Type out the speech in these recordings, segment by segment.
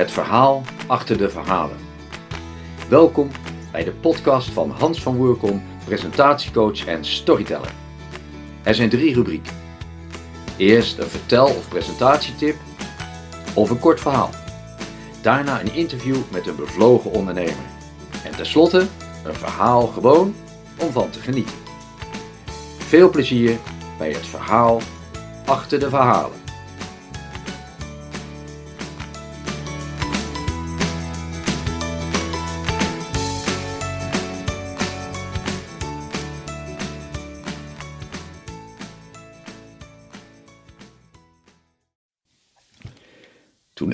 Het verhaal achter de verhalen. Welkom bij de podcast van Hans van Woerkom, presentatiecoach en storyteller. Er zijn drie rubrieken. Eerst een vertel- of presentatietip of een kort verhaal. Daarna een interview met een bevlogen ondernemer. En tenslotte een verhaal gewoon om van te genieten. Veel plezier bij het verhaal achter de verhalen.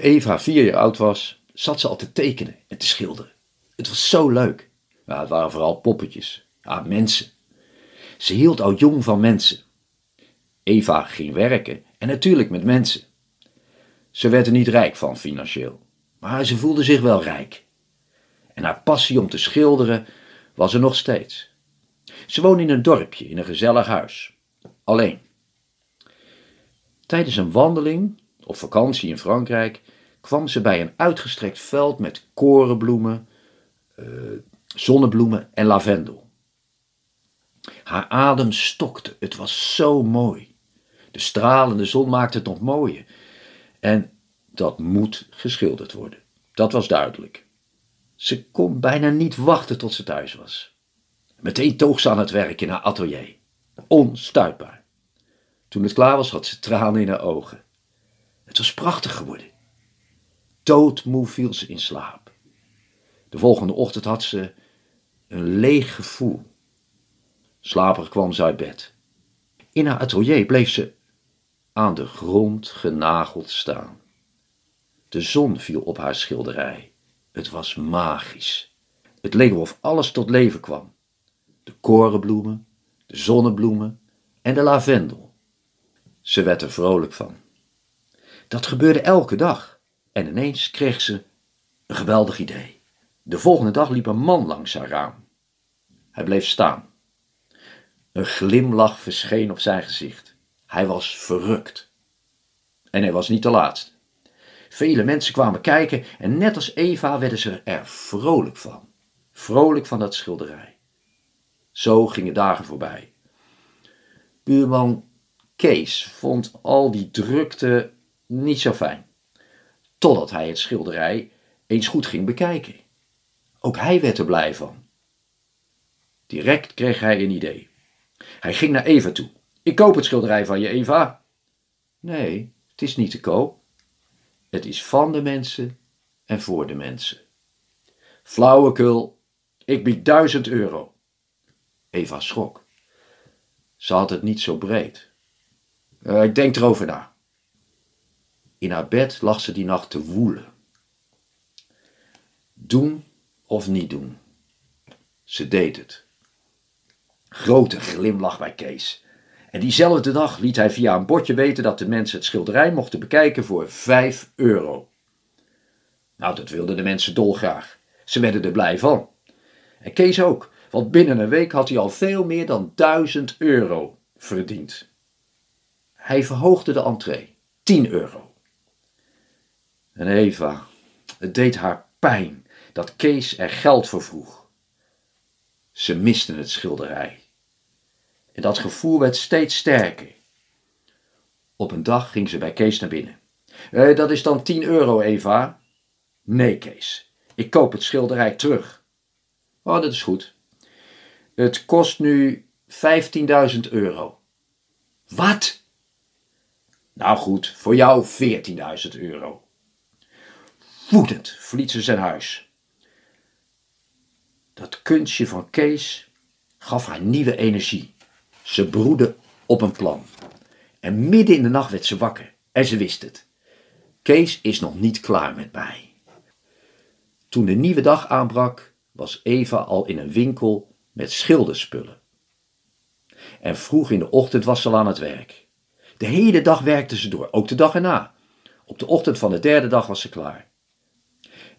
Eva vier jaar oud was, zat ze al te tekenen en te schilderen. Het was zo leuk. Nou, het waren vooral poppetjes. Ja, mensen. Ze hield al jong van mensen. Eva ging werken en natuurlijk met mensen. Ze werd er niet rijk van financieel, maar ze voelde zich wel rijk. En haar passie om te schilderen was er nog steeds. Ze woonde in een dorpje, in een gezellig huis. Alleen. Tijdens een wandeling, op vakantie in Frankrijk, kwam ze bij een uitgestrekt veld met korenbloemen, eh, zonnebloemen en lavendel. Haar adem stokte, het was zo mooi. De stralende zon maakte het nog mooier. En dat moet geschilderd worden. Dat was duidelijk. Ze kon bijna niet wachten tot ze thuis was. Meteen toog ze aan het werk in haar atelier. Onstuitbaar. Toen het klaar was, had ze tranen in haar ogen. Het was prachtig geworden. Doodmoe viel ze in slaap. De volgende ochtend had ze een leeg gevoel. Slaperig kwam ze uit bed. In haar atelier bleef ze aan de grond genageld staan. De zon viel op haar schilderij. Het was magisch. Het leek of alles tot leven kwam. De korenbloemen, de zonnebloemen en de lavendel. Ze werd er vrolijk van. Dat gebeurde elke dag en ineens kreeg ze een geweldig idee. De volgende dag liep een man langs haar raam. Hij bleef staan. Een glimlach verscheen op zijn gezicht. Hij was verrukt. En hij was niet de laatste. Vele mensen kwamen kijken en net als Eva werden ze er vrolijk van. Vrolijk van dat schilderij. Zo gingen dagen voorbij. Buurman Kees vond al die drukte niet zo fijn. Totdat hij het schilderij eens goed ging bekijken. Ook hij werd er blij van. Direct kreeg hij een idee. Hij ging naar Eva toe. Ik koop het schilderij van je, Eva. Nee, het is niet te koop. Het is van de mensen en voor de mensen. Flauwekul, ik bied duizend euro. Eva schrok. Ze had het niet zo breed. Uh, ik denk erover na. In haar bed lag ze die nacht te woelen. Doen of niet doen? Ze deed het. Grote glimlach bij Kees. En diezelfde dag liet hij via een bordje weten dat de mensen het schilderij mochten bekijken voor 5 euro. Nou, dat wilden de mensen dolgraag. Ze werden er blij van. En Kees ook, want binnen een week had hij al veel meer dan 1000 euro verdiend. Hij verhoogde de entree, 10 euro. En Eva, het deed haar pijn dat Kees er geld voor vroeg. Ze misten het schilderij. En dat gevoel werd steeds sterker. Op een dag ging ze bij Kees naar binnen. Eh, dat is dan 10 euro, Eva. Nee, Kees. Ik koop het schilderij terug. Oh, dat is goed. Het kost nu 15.000 euro. Wat? Nou goed, voor jou 14.000 euro. Woedend verliet ze zijn huis. Dat kunstje van Kees gaf haar nieuwe energie. Ze broedde op een plan. En midden in de nacht werd ze wakker. En ze wist het. Kees is nog niet klaar met mij. Toen de nieuwe dag aanbrak, was Eva al in een winkel met schilderspullen. En vroeg in de ochtend was ze al aan het werk. De hele dag werkte ze door, ook de dag erna. Op de ochtend van de derde dag was ze klaar.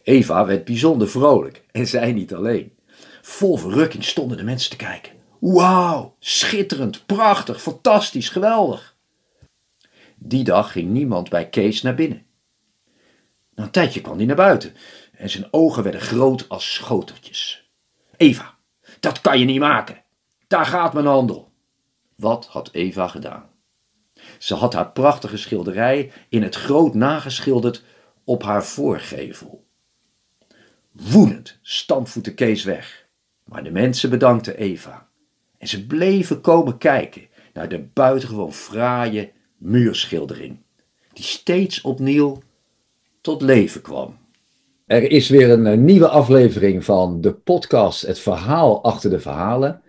Eva werd bijzonder vrolijk en zij niet alleen. Vol verrukking stonden de mensen te kijken. Wauw, schitterend, prachtig, fantastisch, geweldig. Die dag ging niemand bij Kees naar binnen. Na een tijdje kwam hij naar buiten en zijn ogen werden groot als schoteltjes. Eva, dat kan je niet maken. Daar gaat mijn handel. Wat had Eva gedaan? Ze had haar prachtige schilderij in het groot nageschilderd op haar voorgevel. Woedend stampvoette Kees weg, maar de mensen bedankten Eva. En ze bleven komen kijken naar de buitengewoon fraaie muurschildering, die steeds opnieuw tot leven kwam. Er is weer een eh, nieuwe aflevering van de podcast Het Verhaal achter de Verhalen.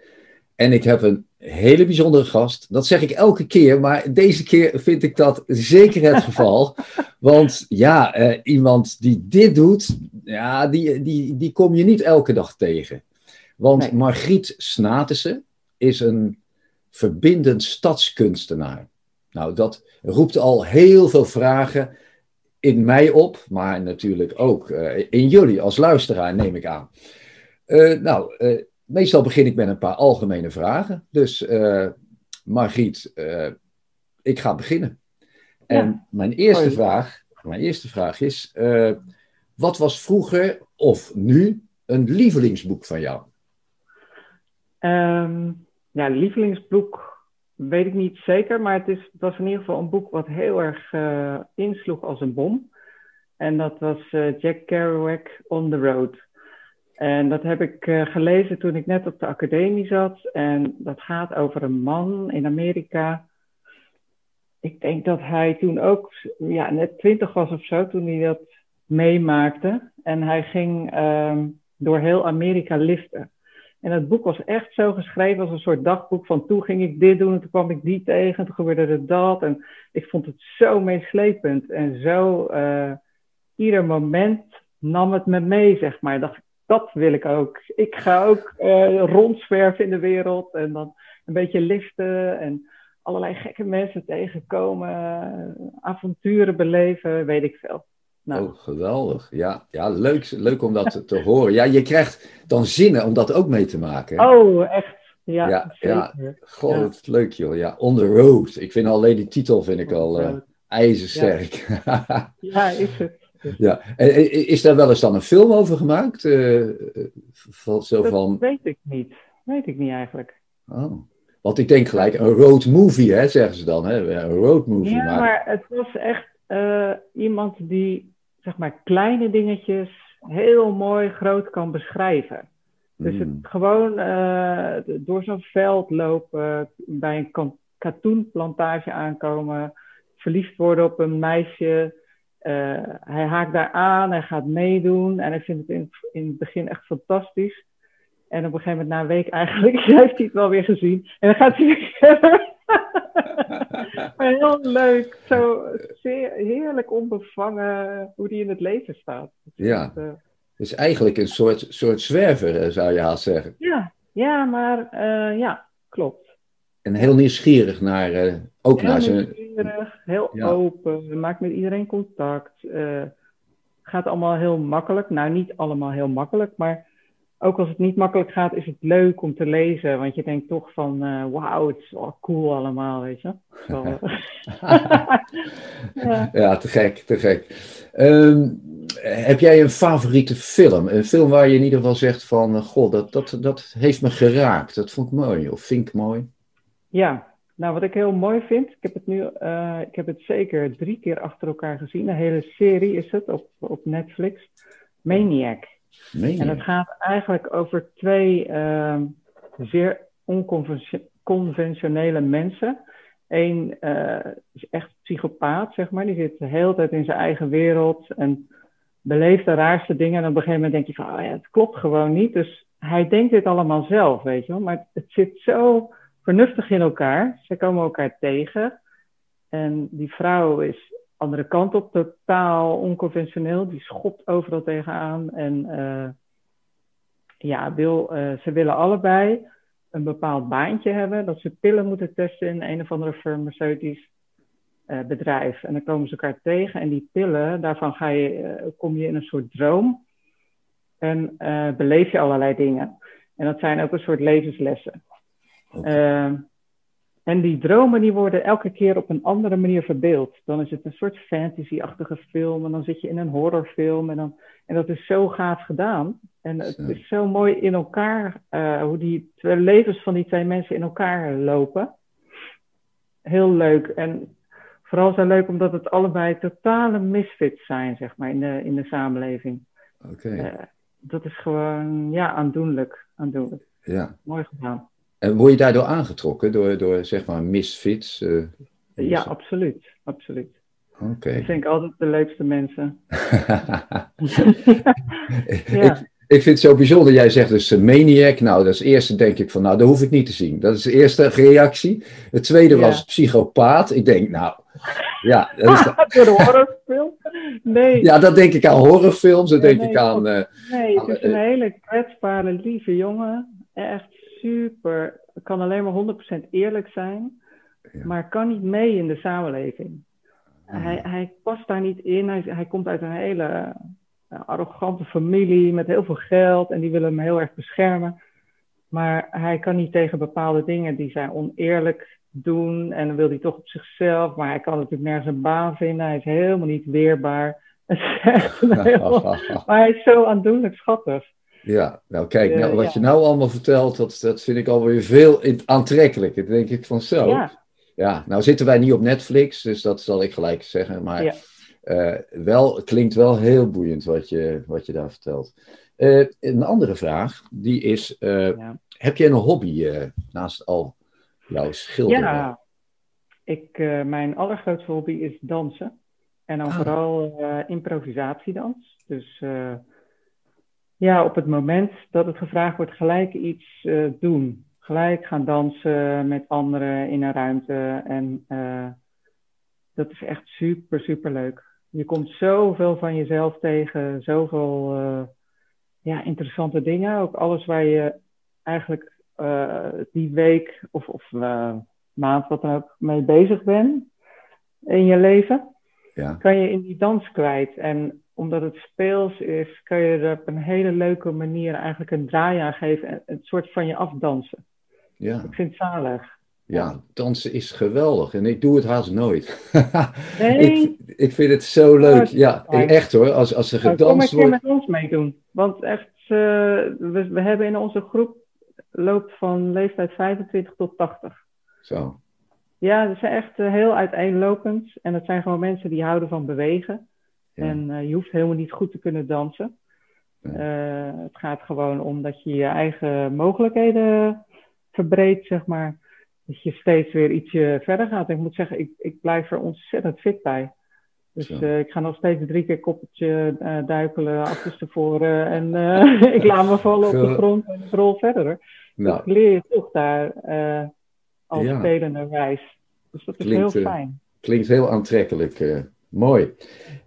En ik heb een hele bijzondere gast. Dat zeg ik elke keer, maar deze keer vind ik dat zeker het geval. Want ja, eh, iemand die dit doet, ja, die, die, die kom je niet elke dag tegen. Want Margriet Snatensen is een verbindend stadskunstenaar. Nou, dat roept al heel veel vragen in mij op, maar natuurlijk ook uh, in jullie als luisteraar, neem ik aan. Uh, nou, uh, meestal begin ik met een paar algemene vragen. Dus Margriet, ik ga beginnen. En ja. mijn, eerste vraag, mijn eerste vraag is, wat was vroeger of nu een lievelingsboek van jou? Um, ja, lievelingsboek weet ik niet zeker, maar het, is, het was in ieder geval een boek wat heel erg uh, insloeg als een bom. En dat was uh, Jack Kerouac On the Road. En dat heb ik uh, gelezen toen ik net op de academie zat. En dat gaat over een man in Amerika. Ik denk dat hij toen ook ja, net twintig was of zo, toen hij dat meemaakte. En hij ging ehm, door heel Amerika liften. En het boek was echt zo geschreven als een soort dagboek van toen ging ik dit doen en toen kwam ik die tegen, toen gebeurde er dat. En ik vond het zo meeslepend en zo, uh, ieder moment nam het me mee, zeg maar. Dacht, dat wil ik ook. Ik ga ook uh, rondzwerven in de wereld en dan een beetje liften en allerlei gekke mensen tegenkomen, avonturen beleven, weet ik veel. Nou. Oh, geweldig. Ja, ja leuk, leuk om dat te horen. Ja, je krijgt dan zinnen om dat ook mee te maken. Oh, echt. Ja, ja, ja. Goh, leuk joh. Ja, On the Road. Ik vind alleen die titel vind ik al uh, ijzersterk. Ja. ja, is het. Ja. En, is daar wel eens dan een film over gemaakt? Uh, van, zo dat van... weet ik niet. Weet ik niet eigenlijk. Oh. Want ik denk gelijk een road movie, hè, zeggen ze dan. Hè? Een road movie. Ja, maar het was echt uh, iemand die zeg maar, kleine dingetjes heel mooi groot kan beschrijven. Dus het hmm. gewoon uh, door zo'n veld lopen, bij een katoenplantage aankomen, verliefd worden op een meisje. Uh, hij haakt daar aan, hij gaat meedoen en hij vindt het in, in het begin echt fantastisch. En op een gegeven moment, na een week eigenlijk, heeft hij het wel weer gezien. En dan gaat hij weer verder. Maar heel leuk. Zo zeer, heerlijk onbevangen hoe die in het leven staat. Ja. Het is eigenlijk een soort, soort zwerver, eh, zou je haast zeggen. Ja, ja maar uh, ja, klopt. En heel nieuwsgierig naar, uh, ook heel naar zijn... nieuwsgierig, heel ja. open, maakt met iedereen contact. Gaat allemaal heel makkelijk. Nou, niet allemaal heel makkelijk, maar ook als het niet makkelijk gaat, is het leuk om te lezen. Want je denkt toch van, uh, wauw, het is wel cool allemaal, weet je. Zo, ja. ja. te gek, te gek. Um, heb jij een favoriete film? Een film waar je in ieder geval zegt van, uh, goh, dat, dat, dat heeft me geraakt. Dat vond ik mooi, of vind ik mooi. Ja, nou wat ik heel mooi vind, ik heb het nu, uh, ik heb het zeker drie keer achter elkaar gezien. Een hele serie is het op, op Netflix. Maniac. En het gaat eigenlijk over twee uh, zeer onconventionele mensen. Eén uh, is echt psychopaat, zeg maar. Die zit de hele tijd in zijn eigen wereld en beleeft de raarste dingen. En op een gegeven moment denk je van, oh ja, het klopt gewoon niet. Dus hij denkt dit allemaal zelf, weet je wel. Maar het zit zo vernuftig in elkaar. Ze komen elkaar tegen. En die vrouw is andere kant op, totaal onconventioneel. Die schopt overal tegenaan. En uh, ja, wil, uh, ze willen allebei een bepaald baantje hebben. Dat ze pillen moeten testen in een of andere farmaceutisch uh, bedrijf. En dan komen ze elkaar tegen. En die pillen, daarvan ga je, kom je in een soort droom. En beleef je allerlei dingen. En dat zijn ook een soort levenslessen. Okay. En die dromen die worden elke keer op een andere manier verbeeld. Dan is het een soort fantasy-achtige film en dan zit je in een horrorfilm. En, dan, en dat is zo gaaf gedaan. En het is zo mooi in elkaar, uh, hoe die twee levens van die twee mensen in elkaar lopen. Heel leuk. En vooral zo leuk omdat het allebei totale misfits zijn, zeg maar, in de, in de samenleving. Oké. Uh, dat is gewoon, ja, aandoenlijk. aandoenlijk. Ja. Mooi gedaan. En word je daardoor aangetrokken, door, door zeg maar misfits? Uh, ja, absoluut. absoluut. Oké. Okay. Dat vind ik altijd de leukste mensen. ja. ik, ik, vind het zo bijzonder. Jij zegt dus uh, Maniac. Nou, dat is het eerste denk ik van, nou, dat hoef ik niet te zien. Dat is de eerste reactie. Het tweede ja. was psychopaat. Ik denk, nou, ja. Dat is Door de horrorfilm? Nee. Ja, dat denk ik aan horrorfilms. Dat denk nee, ik aan... Uh, nee, het is een hele kwetsbare, lieve jongen. Echt super, kan alleen maar 100% eerlijk zijn, ja. maar kan niet mee in de samenleving. Hij, hij past daar niet in. Hij, hij komt uit een hele uh, arrogante familie met heel veel geld en die willen hem heel erg beschermen. Maar hij kan niet tegen bepaalde dingen die zijn oneerlijk doen en dan wil hij toch op zichzelf, maar hij kan natuurlijk nergens een baan vinden. Hij is helemaal niet weerbaar. maar hij is zo aandoenlijk schattig. Ja, nou kijk, nou, wat je nou allemaal vertelt, dat, dat vind ik alweer veel aantrekkelijker. Denk ik van zo. Ja. ja, nou zitten wij niet op Netflix, dus dat zal ik gelijk zeggen. Maar ja. uh, wel, klinkt wel heel boeiend wat je, wat je daar vertelt. Uh, een andere vraag, die is, uh, ja. heb jij een hobby naast al jouw schilderen? Ja, ik, mijn allergrootste hobby is dansen. En dan ah. vooral improvisatiedans. Dus ja, op het moment dat het gevraagd wordt, gelijk iets uh, doen. Gelijk gaan dansen met anderen in een ruimte. En uh, dat is echt super, super leuk. Je komt zoveel van jezelf tegen, zoveel uh, ja, interessante dingen. Ook alles waar je eigenlijk die week of, of maand, wat dan ook, mee bezig bent in je leven. Ja. Kan je in die dans kwijt. En omdat het speels is, kan je er op een hele leuke manier eigenlijk een draai aan geven en een soort van je afdansen. Ja. Ik vind het zalig. Ja, dansen is geweldig en ik doe het haast nooit. Nee. ik, ik vind het zo leuk. Ja, echt hoor, als, als er gedanst wordt. Kom keer met ons meedoen. Want echt, uh, we, we hebben in onze groep loopt van leeftijd 25 tot 80. Zo. Ja, dat zijn echt uh, heel uiteenlopend. En het zijn gewoon mensen die houden van bewegen. Ja. En uh, je hoeft helemaal niet goed te kunnen dansen. Ja. Uh, het gaat gewoon om dat je je eigen mogelijkheden verbreedt, zeg maar. Dat je steeds weer ietsje verder gaat. Ik moet zeggen, ik, ik blijf er ontzettend fit bij. Dus uh, ik ga nog steeds drie keer koppeltje duikelen, achterstevoren. En ik laat me vallen op de grond en ik rol verder. Nou. Ik leer je toch daar als ja. spelende wijs. Dus dat is klinkt, heel fijn. Klinkt heel aantrekkelijk. Mooi.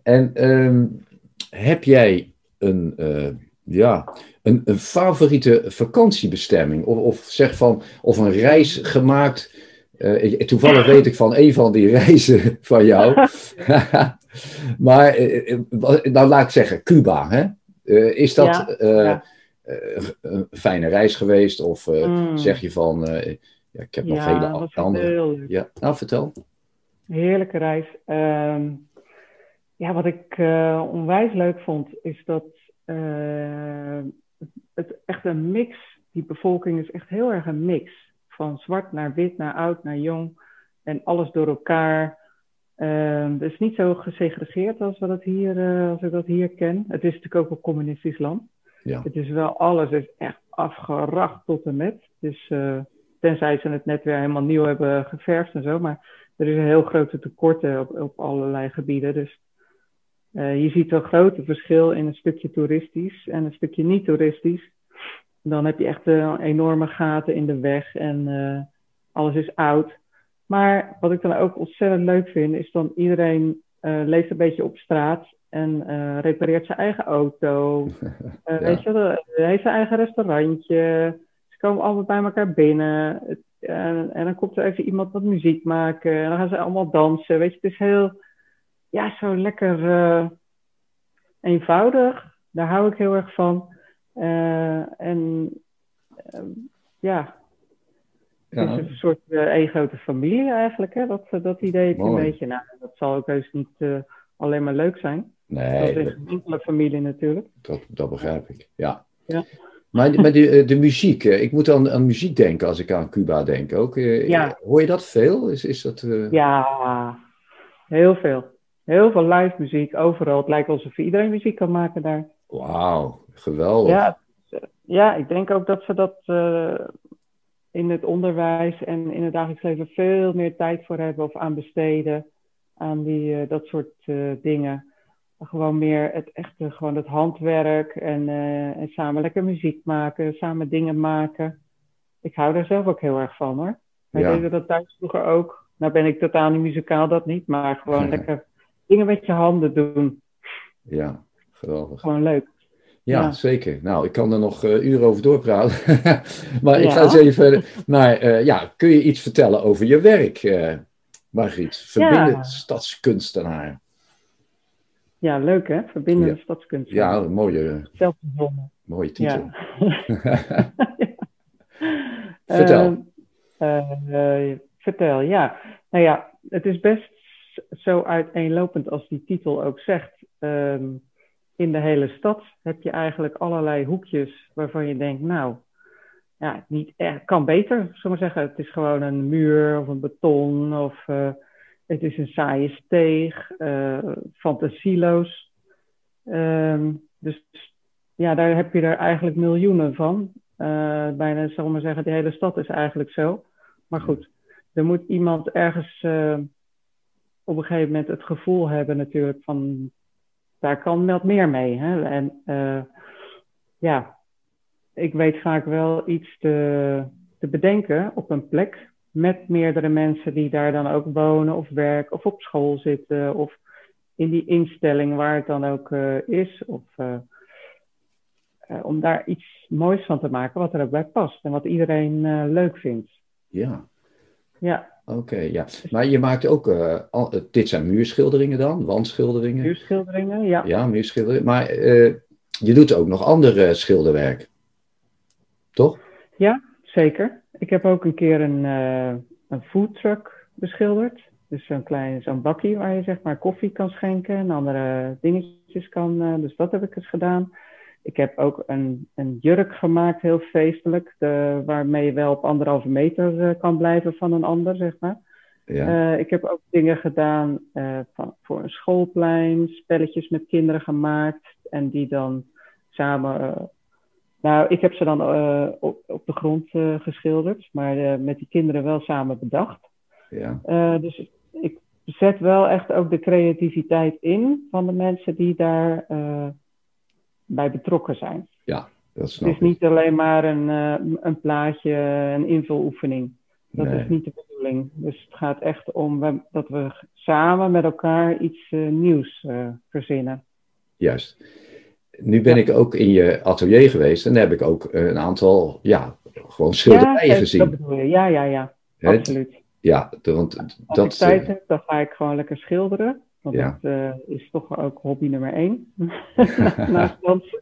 En um, heb jij een, uh, ja, een, een, favoriete vakantiebestemming? Of, of zeg van, of een reis gemaakt? Uh, toevallig weet ik van een van die reizen van jou. maar, uh, nou laat ik zeggen, Cuba. Hè? is dat ja, ja. een fijne reis geweest? Of mm. zeg je van, ja, ik heb nog hele andere... Ja, nou vertel. Heerlijke reis. Um, ja, wat ik uh, onwijs leuk vond, is dat uh, het echt een mix, die bevolking is echt heel erg een mix. Van zwart naar wit, naar oud, naar jong en alles door elkaar. Uh, het is niet zo gesegregeerd als, we dat hier, uh, als ik dat hier ken. Het is natuurlijk ook een communistisch land. Ja. Het is wel alles, is echt afgeracht tot en met. Dus tenzij ze het net weer helemaal nieuw hebben geverfd en zo. Maar er is een heel grote tekorten op, op allerlei gebieden. Dus je ziet een grote verschil in een stukje toeristisch en een stukje niet toeristisch. Dan heb je echt uh, enorme gaten in de weg en uh, alles is oud. Maar wat ik dan ook ontzettend leuk vind, is dan iedereen leeft een beetje op straat en repareert zijn eigen auto. ja. Weet je wel, heeft zijn eigen restaurantje. Ze komen allemaal bij elkaar binnen. En, en dan komt er even iemand wat muziek maken. En dan gaan ze allemaal dansen. Weet je, het is heel ja, zo lekker uh, eenvoudig. Daar hou ik heel erg van. Uh, en uh, ja, Het is een soort één grote familie eigenlijk, hè? Dat, dat idee heb je een beetje. Nou, dat zal ook heus niet alleen maar leuk zijn. Nee. Dat is een enkele familie natuurlijk. Dat, dat begrijp ik, ja. ja. Maar, maar de, de muziek, ik moet aan, aan muziek denken als ik aan Cuba denk ook. Ja. Hoor je dat veel? Is, is dat, Ja, heel veel. Heel veel live muziek, overal. Het lijkt alsof iedereen muziek kan maken daar. Wauw, geweldig. Ja, ja, ik denk ook dat ze dat uh, in het onderwijs en in het dagelijks leven veel meer tijd voor hebben of aan besteden. Aan die, uh, dat soort uh, dingen. Gewoon meer het echte, gewoon het handwerk en, en samen lekker muziek maken, samen dingen maken. Ik hou daar zelf ook heel erg van hoor. Wij ja. deden dat thuis vroeger ook. Nou ben ik totaal niet muzikaal, dat niet, maar gewoon lekker dingen met je handen doen. Ja, geweldig. Gewoon leuk. Ja, zeker. Nou, ik kan er nog uh, uren over doorpraten. maar ik ga eens even naar, uh, ja, kun je iets vertellen over je werk, uh, Margriet? Verbindend stadskunstenaar. Ja, leuk hè? Verbindend ja. stadskunstenaar. Ja, een mooie, Zelfverzonnen. mooie titel. vertel. Vertel, ja. Nou ja, het is best zo uiteenlopend als die titel ook zegt. Um, in de hele stad heb je eigenlijk allerlei hoekjes waarvan je denkt, nou, ja, niet echt, kan beter, zullen we zeggen. Het is gewoon een muur of een beton of uh, het is een saaie steeg, uh, fantasieloos. Um, dus ja, daar heb je er eigenlijk miljoenen van. Uh, bijna, zullen we maar zeggen, de hele stad is eigenlijk zo. Maar goed, er moet iemand ergens op een gegeven moment het gevoel hebben natuurlijk van daar kan wat meer mee. Hè? En uh, ja, ik weet vaak wel iets te, te bedenken op een plek met meerdere mensen die daar dan ook wonen of werken of op school zitten of in die instelling waar het dan ook uh, is. Of, uh, om daar iets moois van te maken wat er ook bij past en wat iedereen leuk vindt. Ja. Ja. Oké, ja. Maar je maakt ook, uh, al, dit zijn muurschilderingen dan, wandschilderingen? Muurschilderingen, ja. Ja, muurschilderingen. Maar uh, je doet ook nog andere schilderwerk, toch? Ja, zeker. Ik heb ook een keer een, uh, een foodtruck beschilderd. Dus zo'n klein zo'n bakkie waar je zeg maar koffie kan schenken en andere dingetjes kan. dus dat heb ik eens gedaan. Ik heb ook een, een jurk gemaakt, heel feestelijk, de, waarmee je wel op anderhalve meter uh, kan blijven van een ander, zeg maar. Ja. Uh, ik heb ook dingen gedaan uh, van, voor een schoolplein, spelletjes met kinderen gemaakt en die dan samen. nou, ik heb ze dan op, op de grond geschilderd, maar met die kinderen wel samen bedacht. Ja. dus ik zet wel echt ook de creativiteit in van de mensen die daar bij betrokken zijn. Ja, dat snap Het is niet alleen maar een, uh, een plaatje, een invuloefening. Dat nee. is niet de bedoeling. Dus het gaat echt om dat we samen met elkaar iets uh, nieuws uh, verzinnen. Juist. Nu ben ja. ik ook in je atelier geweest en heb ik ook een aantal, ja, gewoon schilderijen ja, gezien. Dat bedoel je. Ja, ja, ja. Absoluut. Ja, want Als dat... ik tijd heb, dan ga ik gewoon lekker schilderen. Want ja. dat uh, is toch ook hobby nummer één. Naast dansen.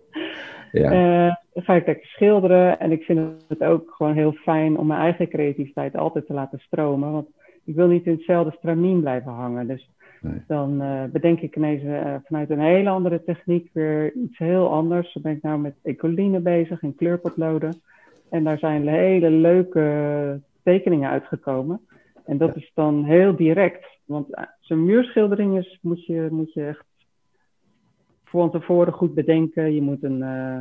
Ja. Uh, dan ga ik lekker schilderen. En ik vind het ook gewoon heel fijn om mijn eigen creativiteit altijd te laten stromen. Want ik wil niet in hetzelfde stramien blijven hangen. Dus nee. dan uh, bedenk ik ineens vanuit een hele andere techniek weer iets heel anders. Dan ben ik nou met ecoline bezig en kleurpotloden. En daar zijn hele leuke tekeningen uitgekomen. En dat is dan heel direct. Want zo'n muurschildering is, moet, je, moet je echt van tevoren goed bedenken. Je moet een, uh,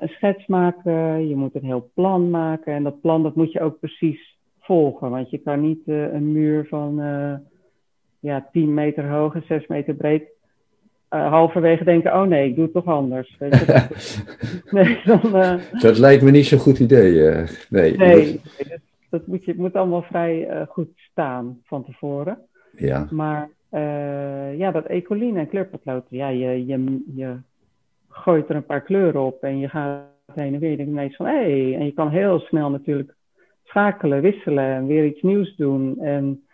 een schets maken, je moet een heel plan maken. En dat plan dat moet je ook precies volgen. Want je kan niet uh, een muur van uh, ja, 10 meter hoog en 6 meter breed halverwege denken, oh nee, ik doe het toch anders. Weet je? dat, nee, dan, dat lijkt me niet zo'n goed idee. nee, nee dat, dat moet, je, het moet allemaal vrij uh, goed staan van tevoren. Ja. Maar uh, ja, dat ecoline en kleurpotlood, ja, je, je, je gooit er een paar kleuren op en je gaat heen en weer. Je denkt ineens van, hé, hey, en je kan heel snel natuurlijk schakelen, wisselen en weer iets nieuws doen. En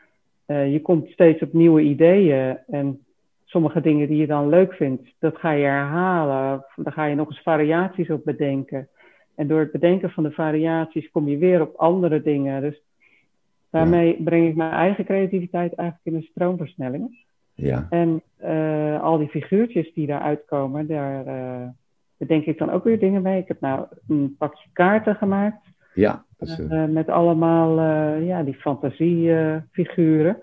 uh, je komt steeds op nieuwe ideeën en sommige dingen die je dan leuk vindt, dat ga je herhalen. Daar ga je nog eens variaties op bedenken. En door het bedenken van de variaties kom je weer op andere dingen. Dus daarmee breng ik mijn eigen creativiteit eigenlijk in een stroomversnelling. Ja. En uh, al die figuurtjes die daaruit komen, daar uh, bedenk ik dan ook weer dingen mee. Ik heb nou een pakje kaarten gemaakt. Ja. Dat is, uh, met allemaal ja, die fantasiefiguren.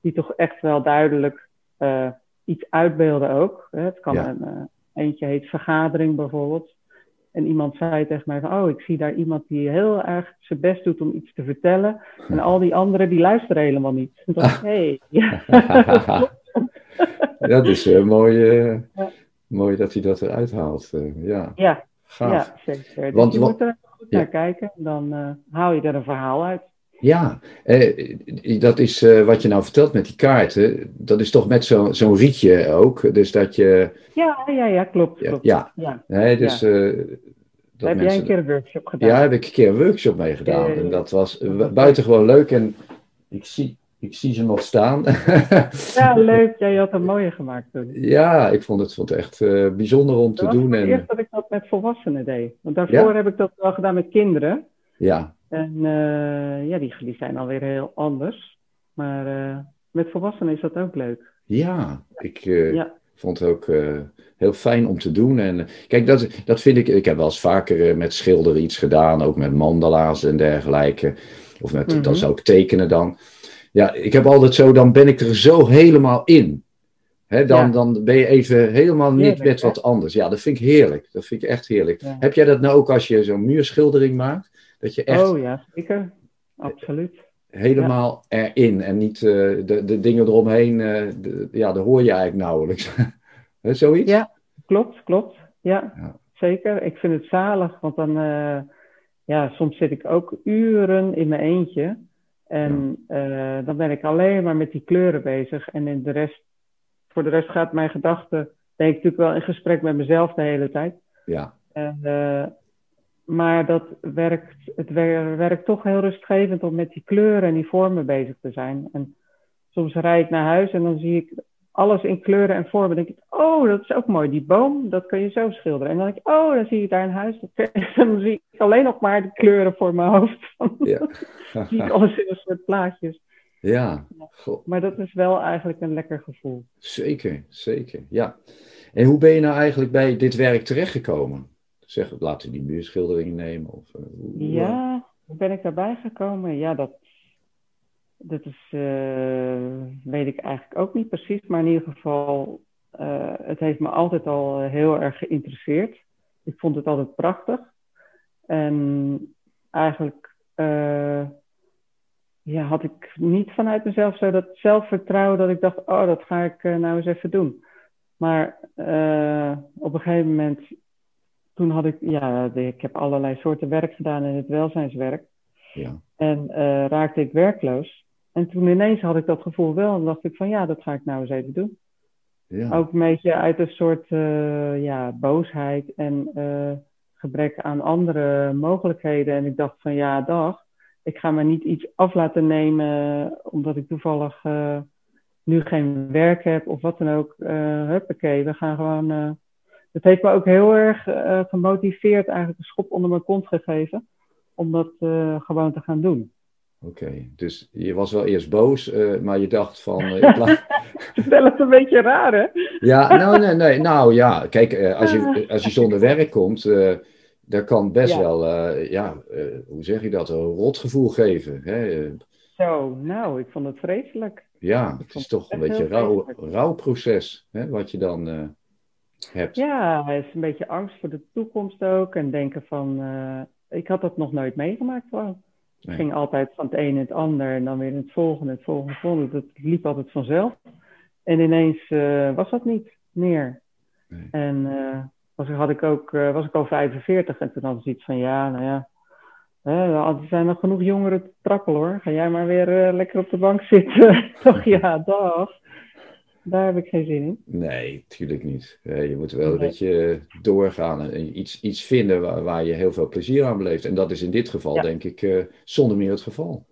die toch echt wel duidelijk iets uitbeelden ook. Het kan Ja. een, eentje heet vergadering bijvoorbeeld. En iemand zei tegen mij van, oh, ik zie daar iemand die heel erg zijn best doet om iets te vertellen. En al die anderen die luisteren helemaal niet. Dacht hé, hey. dat is eh, mooi, eh, Ja. mooi dat hij dat eruit haalt. eh, ja, ja, gaaf. ja, zeker. Dus Want je moet er goed Ja. naar kijken, dan haal je er een verhaal uit. Ja, eh, dat is eh, wat je nou vertelt met die kaarten. Dat is toch met zo- zo'n rietje ook. Dus dat je. Ja, ja, ja, klopt. Ja, klopt. ja. ja. Dus, eh, dat Heb jij mensen- een keer een workshop gedaan? Ja, heb ik een keer een workshop mee gedaan. Eh, En dat was buitengewoon leuk. En ik zie, ik zie ze nog staan. Ja, leuk. Jij had een mooie gemaakt toen. ja, ik vond het, vond het echt bijzonder om te Dat doen. het eerst En, dat ik dat met volwassenen deed. Want daarvoor heb ik dat wel gedaan met kinderen. ja, En eh, ja, die, die zijn alweer heel anders. Maar eh, met volwassenen is dat ook leuk. ja, ik eh, Ja. vond het ook heel fijn om te doen. En kijk, dat, dat vind ik. Ik heb wel eens vaker met schilderen iets gedaan, ook met mandala's en dergelijke. Of met, Mhm. dan zou ik tekenen dan. Ja, ik heb altijd zo, dan ben ik er zo helemaal in. Dan, Ja. dan ben je even helemaal niet Heerlijk, met hè? wat anders. Ja, dat vind ik heerlijk. Dat vind ik echt heerlijk. Ja. Heb jij dat nou ook als je zo'n muurschildering maakt? Dat je echt Oh ja, zeker. Absoluut. helemaal erin en niet eh, de, de dingen eromheen, eh, de- ja, dat hoor je eigenlijk nauwelijks. Zoiets? Ja, klopt, klopt. Ja, Ja. zeker. Ik vind het zalig, want dan, eh, ja, soms zit ik ook uren in mijn eentje. En dan ben ik alleen maar met die kleuren bezig. En in de rest, voor de rest gaat mijn gedachte, ben ik natuurlijk wel in gesprek met mezelf de hele tijd. Ja, En, maar dat werkt, het wer- werkt toch heel rustgevend om met die kleuren en die vormen bezig te zijn. En soms rijd ik naar huis en dan zie ik alles in kleuren en vormen. Dan denk ik, oh, dat is ook mooi. Die boom, dat kun je zo schilderen. En dan denk ik, oh, dan zie ik daar een huis. Dan zie ik alleen nog maar de kleuren voor mijn hoofd. ja. Dan zie ik alles in een soort plaatjes. ja. Maar dat is wel eigenlijk een lekker gevoel. zeker, zeker, ja. En hoe ben je nou eigenlijk bij dit werk terechtgekomen? Zeg, laten we die muurschilderingen nemen? Of, eh, hoe, Ja, hoe ben ik daarbij gekomen? Ja, dat, dat is, eh, weet ik eigenlijk ook niet precies. Maar in ieder geval, eh, het heeft me altijd al heel erg geïnteresseerd. Ik vond het altijd prachtig. En eigenlijk ja, had ik niet vanuit mezelf zo dat zelfvertrouwen dat ik dacht, oh, dat ga ik nou eens even doen. Maar op een gegeven moment toen had ik, ja, ik heb allerlei soorten werk gedaan in het welzijnswerk. ja, En eh, raakte ik werkloos. En toen ineens had ik dat gevoel wel. En dacht ik van ja, dat ga ik nou eens even doen. ja, Ook een beetje uit een soort eh, ja, boosheid en eh, gebrek aan andere mogelijkheden. En ik dacht van ja, dag. Ik ga me niet iets af laten nemen omdat ik toevallig nu geen werk heb of wat dan ook. Eh huppakee, we gaan gewoon... het heeft me ook heel erg eh, gemotiveerd, eigenlijk een schop onder mijn kont gegeven. Om dat eh, gewoon te gaan doen. oké. Dus je was wel eerst boos, eh, maar je dacht van... Stel het een beetje raar, hè? Ja, nou, nee, nee, nou ja, kijk, als je, als je zonder werk komt, dat kan best Ja. wel, ja, hoe zeg je dat, een rotgevoel geven. Hè? Zo, nou, ik vond het vreselijk. Ja, het is toch een beetje rouw, vreselijk. rouwproces, hè, wat je dan hebt. Ja, het is een beetje angst voor de toekomst ook. En denken van, eh, ik had dat nog nooit meegemaakt gewoon. Het Nee. ging altijd van het een in het ander en dan weer in het volgende, het volgende, het volgende. Dat liep altijd vanzelf. En ineens eh, was dat niet meer. Nee. En eh, was, had ik ook, was ik al 45 en toen had ik iets van, ja, nou ja. Er zijn nog genoeg jongeren te trappelen hoor. Ga jij maar weer lekker op de bank zitten. Toch ja, dag. Daar heb ik geen zin in. Nee, natuurlijk niet. Eh, je moet wel een beetje doorgaan en iets, iets vinden waar, waar je heel veel plezier aan beleeft. En dat is in dit geval, Ja. denk ik, eh, zonder meer het geval.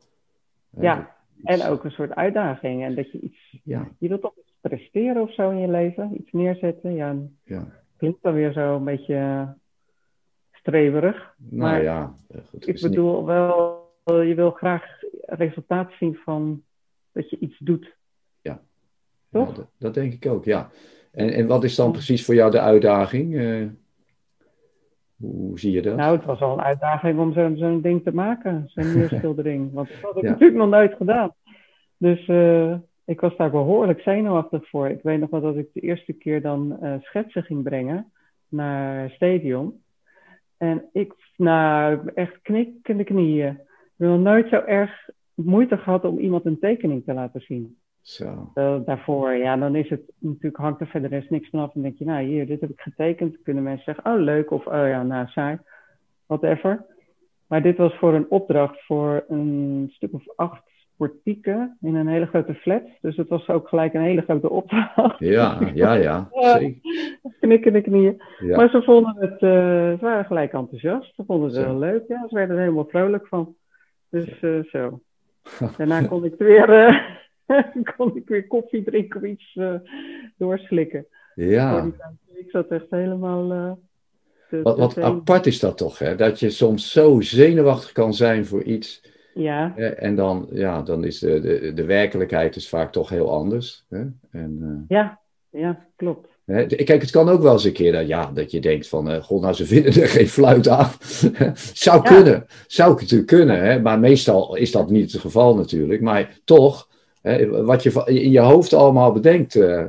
Eh, Ja, iets- En ook een soort uitdaging. En dat je iets, Ja, je wilt toch iets presteren of zo in je leven, iets neerzetten. Ja, ja, klinkt dan weer zo een beetje streverig. Nou Maar ja, eh, goed, ik niet- bedoel wel, je wil graag resultaat zien van dat je iets doet. Ja. Toch? Ja, dat, dat denk ik ook, ja. En, en wat is dan precies voor jou de uitdaging? Eh, hoe zie je dat? Nou, het was wel een uitdaging om zo'n ding te maken, zo'n muurschildering. Want dat had ik Ja. natuurlijk nog nooit gedaan. Dus eh, ik was daar behoorlijk zenuwachtig voor. Ik weet nog wel dat ik de eerste keer dan eh, schetsen ging brengen naar Stadion. En ik, nou, echt knikkende knieën. Ik heb nog nooit zo erg moeite gehad om iemand een tekening te laten zien. Zo. Eh, daarvoor, ja, dan is het natuurlijk, hangt er verder rest niks vanaf. En denk je, nou hier, dit heb ik getekend. Kunnen mensen zeggen, oh leuk, of oh ja, nou saai, whatever. Maar dit was voor een opdracht voor een stuk of acht portieken in een hele grote flat. Dus het was ook gelijk een hele grote opdracht. Ja, ja, ja. Zeker. Knikken de knieën. Ja. Maar ze vonden het, eh, ze waren gelijk enthousiast. Ze vonden het Zo. wel leuk, ja. Ze werden er helemaal vrolijk van. Dus eh, zo. Daarna kon ik weer, eh, kon ik weer koffie drinken of iets eh, doorslikken. Ja. Ik zat echt helemaal... eh, te- Wat, wat apart is dat toch, hè? Dat je soms zo zenuwachtig kan zijn voor iets. Ja? En dan, ja, dan is de, de, de werkelijkheid is vaak toch heel anders. Hè? En, eh, ja, ja, klopt. Hè, Kijk, het kan ook wel eens een keer dat, ja, dat je denkt van, goh, nou ze vinden er geen fluit aan. Zou Ja. kunnen, zou natuurlijk kunnen, hè? maar meestal is dat niet het geval natuurlijk. Maar toch, hè, wat je in je hoofd allemaal bedenkt eh,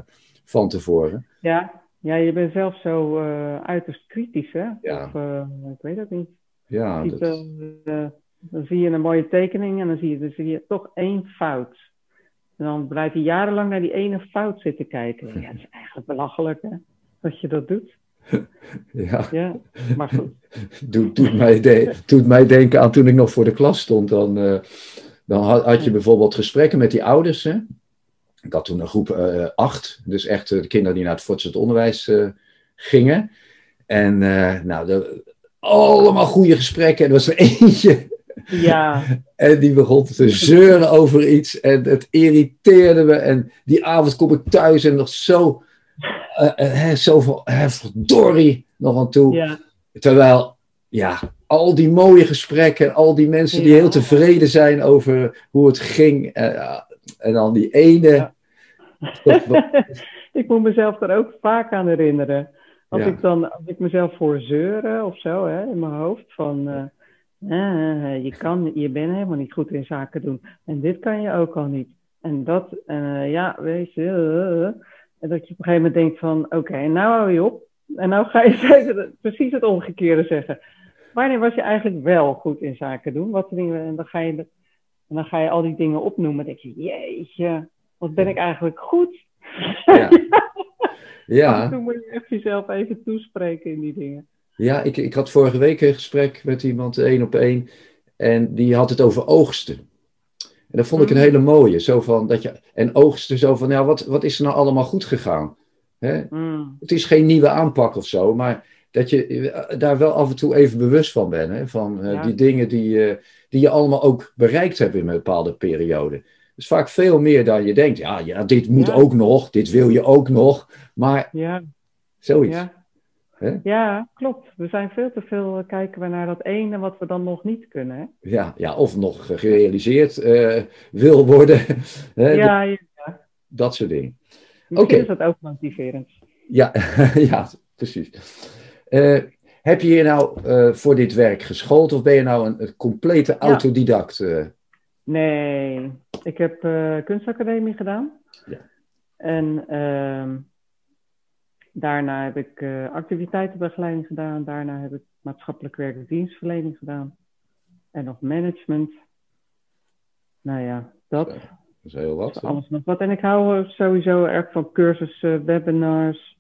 van tevoren. Ja, ja, je bent zelf zo eh, uiterst kritisch, hè? Ja. Of, eh, ik weet het niet. Ja, ziet, dat, dan zie je een mooie tekening en dan zie je, dan zie je toch één fout. En dan blijf je jarenlang naar die ene fout zitten kijken. Ja, het is eigenlijk belachelijk, hè? Dat je dat doet. ja. Ja, maar goed. doet, doet, mij de- doet mij denken aan toen ik nog voor de klas stond. Dan, dan had, je bijvoorbeeld gesprekken met die ouders. Hè? Ik had toen een groep eh, acht, dus echt eh, de kinderen die naar het voortgezet onderwijs eh, gingen. En nou, de, allemaal goede gesprekken. En er was er eentje Ja, en die begon te zeuren over iets. En het irriteerde me. En die avond kom ik thuis en nog zo, eh, eh, hè, zoveel hè, verdorie nog aan toe. ja, Terwijl, ja, al die mooie gesprekken, en al die mensen die heel tevreden zijn over hoe het ging. eh, en dan die ene. Ja. ik moet mezelf er ook vaak aan herinneren. Als Ja. ik dan, als ik mezelf voor zeuren of zo, hè, in mijn hoofd, van eh, eh, je, kan, je bent helemaal niet goed in zaken doen. En dit kan je ook al niet. En dat, ja, weet je. en dat je op een gegeven moment denkt van, oké, nou hou je op. En nou ga je precies het omgekeerde zeggen. Wanneer was je eigenlijk wel goed in zaken doen? Wat dingen, en dan ga je, en dan ga je al die dingen opnoemen. Dan denk je, jeetje, wat ben ik eigenlijk goed? Ja. Ja, toe moet je echt jezelf even toespreken in die dingen. ja ik, ik had vorige week een gesprek met iemand, één op één. En die had het over oogsten. En dat vond ik een Mm. hele mooie. Zo van dat je, en oogsten zo van, ja, wat, wat is er nou allemaal goed gegaan? Hè? Mm, Het is geen nieuwe aanpak of zo, maar dat je eh, daar wel af en toe even bewust van bent. Hè? Van eh, Ja. die dingen die, eh, die je allemaal ook bereikt hebt in een bepaalde periode. Dus vaak veel meer dan je denkt. Ja, ja dit moet Ja. ook nog, dit wil je ook nog. Maar ja, zoiets. ja. Hè? ja, klopt. We zijn veel te veel kijken we naar dat ene wat we dan nog niet kunnen. Hè? Ja, ja, of nog gerealiseerd wil worden. Hè? Ja, ja. Dat soort dingen. Oké. is dat ook motiverend. Ja, ja precies. Eh, heb je je nou eh, voor dit werk geschoold of ben je nou een, een complete autodidact? eh? Nee, ik heb kunstacademie gedaan. Ja. En ehm, daarna heb ik activiteitenbegeleiding gedaan. Daarna heb ik maatschappelijk werk en dienstverlening gedaan. En nog management. Nou ja, dat. Dat is heel wat. Alles nog wat. En ik hou sowieso erg van cursussen, webinars.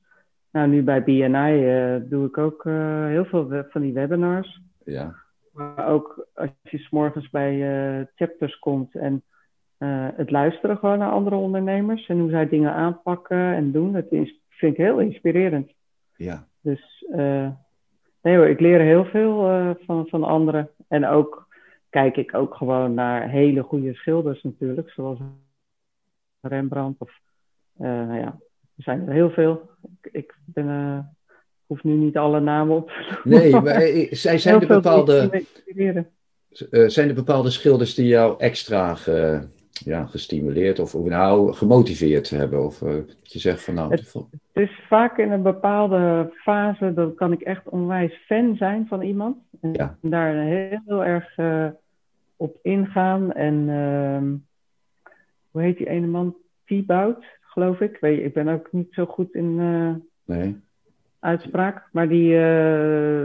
Nou, nu bij BNI eh, doe ik ook eh, heel veel van die webinars. Ja, Maar ook als je 's morgens bij eh, chapters komt en het luisteren gewoon naar andere ondernemers en hoe zij dingen aanpakken en doen, dat is, vind ik heel inspirerend. ja, Dus nee hoor, ik leer heel veel van, van anderen. En ook kijk ik ook gewoon naar hele goede schilders natuurlijk, zoals Rembrandt of nou ja, er zijn er heel veel. Ik, ik ben, eh, hoef nu niet alle namen op te Nee, maar eh, zij zijn er bepaalde, uh, zijn er bepaalde schilders die jou extra ge, ja, gestimuleerd of, of nou gemotiveerd hebben? Of uh, je zegt van nou... Het, het, is vaak in een bepaalde fase, dan kan ik echt onwijs fan zijn van iemand. En ja. daar heel, heel erg op ingaan. En uh, hoe heet die ene man? T-Bout, geloof ik. Ik ben ook niet zo goed in nee. uitspraak. Maar die,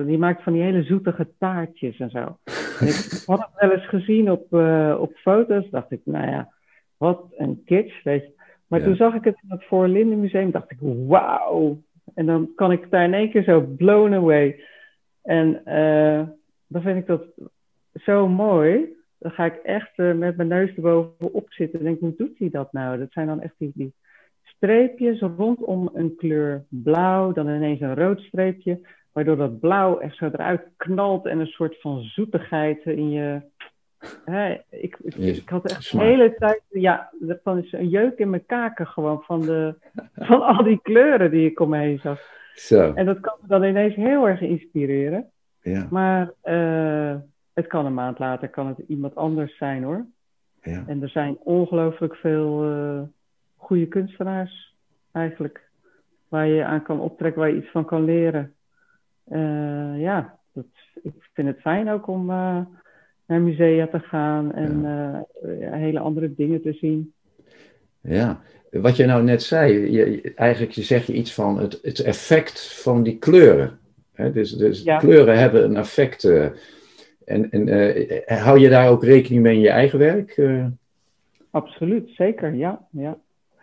die maakt van die hele zoetige taartjes en zo. ik had het wel eens gezien op, uh, op foto's. Dacht ik, nou ja, wat een kitsch, weet je. Maar toen zag ik het in het Voorlinden Museum. Dacht ik, wauw. En dan kan ik daar in één keer zo blown away. En uh, dan vind ik dat zo mooi. Dan ga ik echt uh, met mijn neus erbovenop zitten en denk, hoe doet hij dat nou? Dat zijn dan echt die, die streepjes rondom een kleur blauw, dan ineens een rood streepje waardoor dat blauw echt zo eruit knalt en een soort van zoetigheid in je. Hè, ik, ik, ik, had echt de hele tijd, ja, van een jeuk in mijn kaken gewoon van, de, van al die kleuren die ik om me heen zag. Zo. En dat kan me dan ineens heel erg inspireren. Ja. Maar uh, het kan een maand later kan het iemand anders zijn hoor. Ja. En er zijn ongelooflijk veel uh, goede kunstenaars eigenlijk. Waar je aan kan optrekken, waar je iets van kan leren. Uh, ja, dat, ik vind het fijn ook om uh, naar musea te gaan en ja. uh, hele andere dingen te zien. Ja, wat je nou net zei, je, eigenlijk zeg je iets van het, het effect van die kleuren. Dus, dus ja. kleuren hebben een effect. en en hou je daar ook rekening mee in je eigen werk? Absoluut, zeker, ja. ja.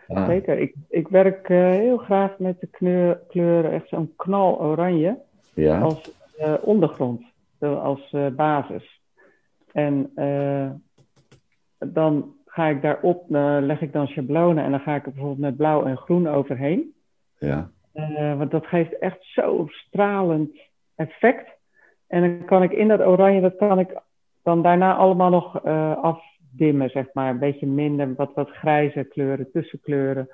Ah. Zeker. Ik, ik werk heel graag met de kleur, kleuren, echt zo'n knal oranje ja. als uh, ondergrond, als uh, basis. En dan ga ik daarop, leg ik dan schablonen en dan ga ik er bijvoorbeeld met blauw en groen overheen. Ja. want dat geeft echt zo'n stralend effect. En dan kan ik in dat oranje, dat kan ik dan daarna allemaal nog afdimmen, zeg maar. Een beetje minder, wat, wat grijze kleuren, tussenkleuren.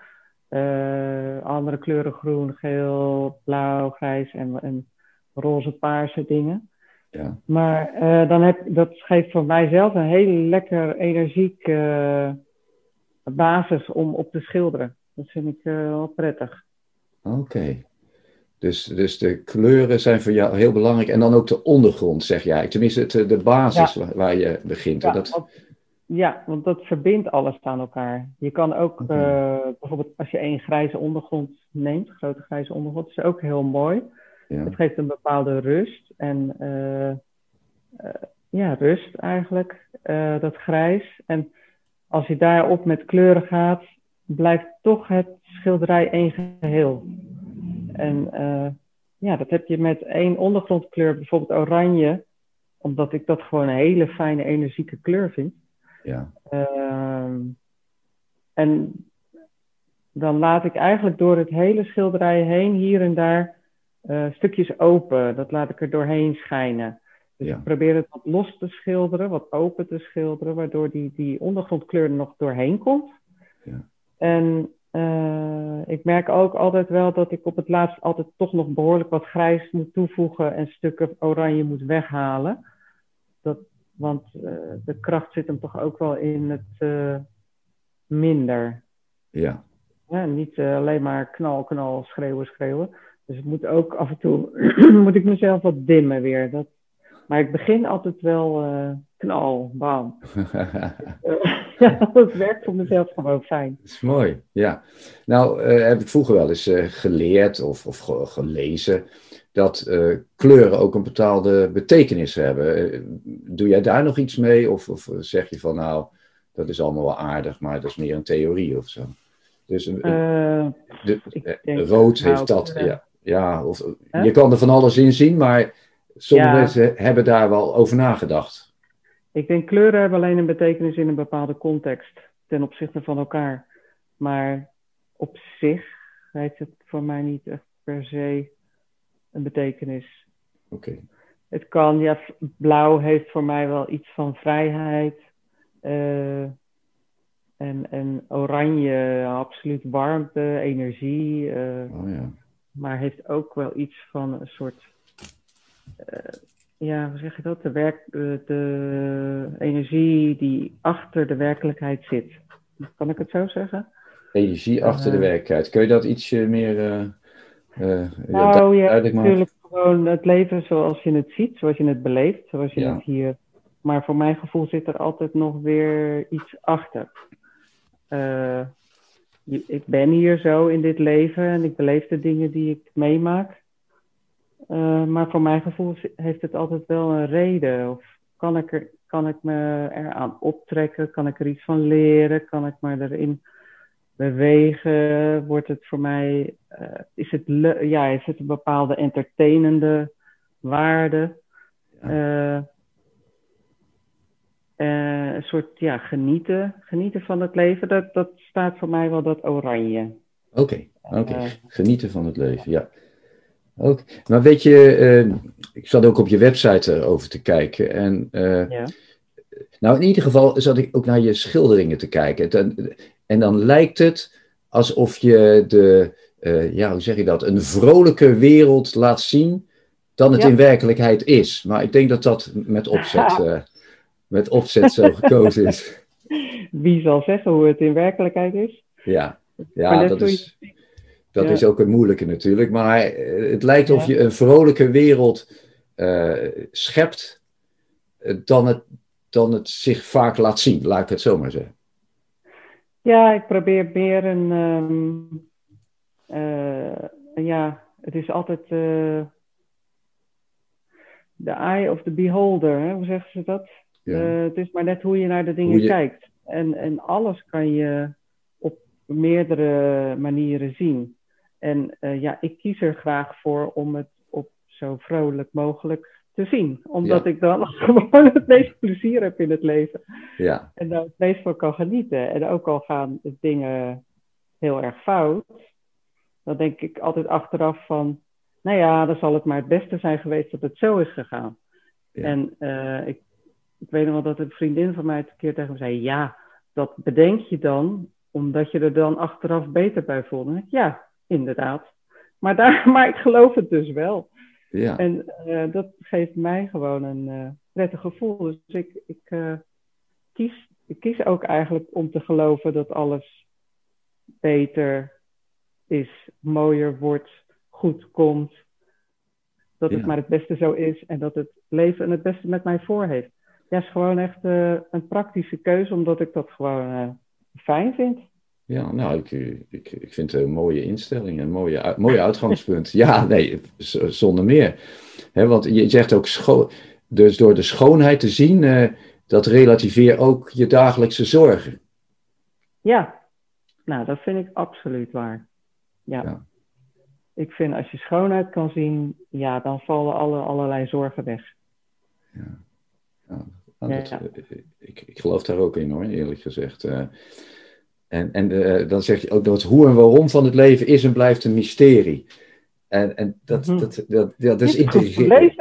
andere kleuren groen, geel, blauw, grijs en, en roze paarse dingen. Ja. Maar uh, dan heb, dat geeft voor mijzelf een hele lekker energiek uh, basis om op te schilderen. Dat vind ik uh, wel prettig. Oké. Dus, dus de kleuren zijn voor jou heel belangrijk. En dan ook de ondergrond, zeg jij. Tenminste, het, de basis waar, waar, je begint. Ja, dat... ja, want dat verbindt alles aan elkaar. Je kan ook okay. bijvoorbeeld als je één grijze ondergrond neemt, grote grijze ondergrond, is ook heel mooi. Ja. Het geeft een bepaalde rust. En uh, uh, ja, rust eigenlijk, dat grijs. En als je daarop met kleuren gaat, blijft toch het schilderij één geheel. En ja, dat heb je met één ondergrondkleur, bijvoorbeeld oranje, omdat ik dat gewoon een hele fijne, energieke kleur vind. Ja. Ehm, en dan laat ik eigenlijk door het hele schilderij heen, hier en daar, uh, stukjes open. Dat laat ik er doorheen schijnen. Dus ik probeer het wat los te schilderen, wat open te schilderen, waardoor die, die ondergrondkleur er nog doorheen komt. Ja. En uh, ik merk ook altijd wel dat ik op het laatst altijd toch nog behoorlijk wat grijs moet toevoegen en stukken oranje moet weghalen. Dat, want uh, de kracht zit hem toch ook wel in het minder. Ja. ja niet alleen maar knal, knal, schreeuwen, schreeuwen. Dus het moet ook af en toe, moet ik mezelf wat dimmen weer. Dat, maar ik begin altijd wel uh, knal, bam. ja, dat werkt voor mezelf gewoon fijn. Dat is mooi, ja. Nou, uh, heb ik vroeger wel eens uh, geleerd of, of gelezen dat kleuren ook een bepaalde betekenis hebben. doe jij daar nog iets mee? Of, of zeg je van nou, dat is allemaal wel aardig, maar dat is meer een theorie of zo? Dus de, rood heeft nou, dat, ja ja, of, je kan er van alles in zien, maar sommige mensen hebben daar wel over nagedacht. Ik denk kleuren hebben alleen een betekenis in een bepaalde context ten opzichte van elkaar. Maar op zich heeft het voor mij niet echt per se een betekenis. Oké. Het kan, ja, blauw heeft voor mij wel iets van vrijheid. Uh, en, en oranje, absoluut warmte, energie. Uh, oh ja maar heeft ook wel iets van een soort, eh, ja, hoe zeg je dat? De, werk, de, energie die achter de werkelijkheid zit. Kan ik het zo zeggen? Energie achter de Eh. werkelijkheid. Kun je dat ietsje meer eh, ja, Nou, ja, natuurlijk gewoon het leven zoals je het ziet, zoals je het beleeft, zoals je Ja. het hier. Maar voor mijn gevoel zit er altijd nog weer iets achter. Eh, ik ben hier zo in dit leven en ik beleef de dingen die ik meemaak. Eh, maar voor mijn gevoel heeft het altijd wel een reden. Of kan ik, er, kan ik me eraan optrekken? Kan ik er iets van leren? Kan ik me erin bewegen? Wordt het voor mij, eh, is, het ja, is het een bepaalde entertainende waarde? Eh, eh, een soort ja, genieten, genieten van het leven, dat, dat staat voor mij wel dat oranje. Oké, oké. Genieten van het leven, ja. Ook. Maar weet je, ik zat ook op je website erover te kijken. En Ja. Nou, in ieder geval zat ik ook naar je schilderingen te kijken. En, en dan lijkt het alsof je de, eh, ja, hoe zeg je dat, een vrolijke wereld laat zien dan het Ja. in werkelijkheid is. Maar ik denk dat dat met opzet, eh, met opzet zo gekozen is. Wie zal zeggen hoe het in werkelijkheid is? Ja, ja dat je- is, dat Ja. is ook een moeilijke natuurlijk. Maar eh, het lijkt of je een vrolijke wereld schept dan het, dan het zich vaak laat zien, laat ik het zo maar zeggen. Ja, ik probeer meer een. ehm, eh, ja, het is altijd. eh the eye of the beholder, hè? hoe zeggen ze dat? Ja. Eh, het is maar net hoe je naar de dingen je- kijkt. En, en alles kan je op meerdere manieren zien. En ja, ik kies er graag voor om het op zo vrolijk mogelijk te zien. Omdat Ja. ik dan gewoon het meest plezier heb in het leven. ja, En daar het meest van kan genieten. En ook al gaan dingen heel erg fout, dan denk ik altijd achteraf van, nou ja, dan zal het maar het beste zijn geweest dat het zo is gegaan. Ja. En eh, ik, ik weet nog wel dat een vriendin van mij het een keer tegen me zei, ja, dat bedenk je dan omdat je er dan achteraf beter bij voelde. Ja, inderdaad. Maar, daar, maar ik geloof het dus wel. Ja, En eh, dat geeft mij gewoon een eh, prettig gevoel. Dus ik, ik, eh, kies, ik kies ook eigenlijk om te geloven dat alles beter is, mooier wordt, goed komt. Dat Ja. het maar het beste zo is en dat het leven het beste met mij voor heeft. Ja, is gewoon echt een praktische keuze, omdat ik dat gewoon fijn vind. Ja, nou, ik, ik, ik vind het een mooie instelling, een mooie, mooie uitgangspunt. Ja, nee, zonder meer. Want je zegt ook, dus door de schoonheid te zien, eh, dat relativeer ook je dagelijkse zorgen. Ja, nou, dat vind ik absoluut waar. Ja. Ja. Ik vind als je schoonheid kan zien, ja, dan vallen alle, allerlei zorgen weg. Nou, dat, Ja. eh, ik, ik geloof daar ook in hoor, eerlijk gezegd. Eh, en en eh, dan zeg je ook dat het hoe en waarom van het leven is en blijft een mysterie. En, en dat, Mhm. dat, dat, ja, dat is intrigerend.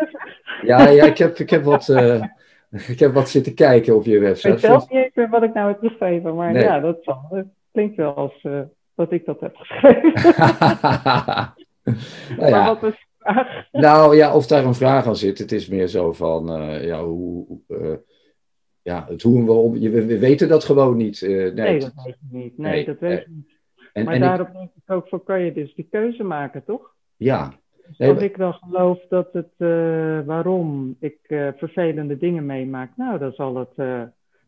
Ja, ja ik, heb, ik, heb wat, eh, ik heb wat zitten kijken op je Ik website. weet zelf niet eens meer wat ik nou heb geschreven, maar Nee. ja, dat, zal, het klinkt wel als eh, dat ik dat heb geschreven. nou, ja, wat is de vraag? nou ja, of daar een vraag aan zit. Het is meer zo van, eh, ja, hoe, eh, ja, het hoe en waarom. Je, we, we weten dat gewoon niet. eh, nee, dat weet je niet. Nee, nee, dat weet eh, je niet. en, Maar en ik- daarom denk ik ook, voor kan je dus die keuze maken, toch? ja, Dus Nee, maar- ik dan geloof dat het, eh, waarom ik eh, vervelende dingen meemaak, nou, dan zal het eh,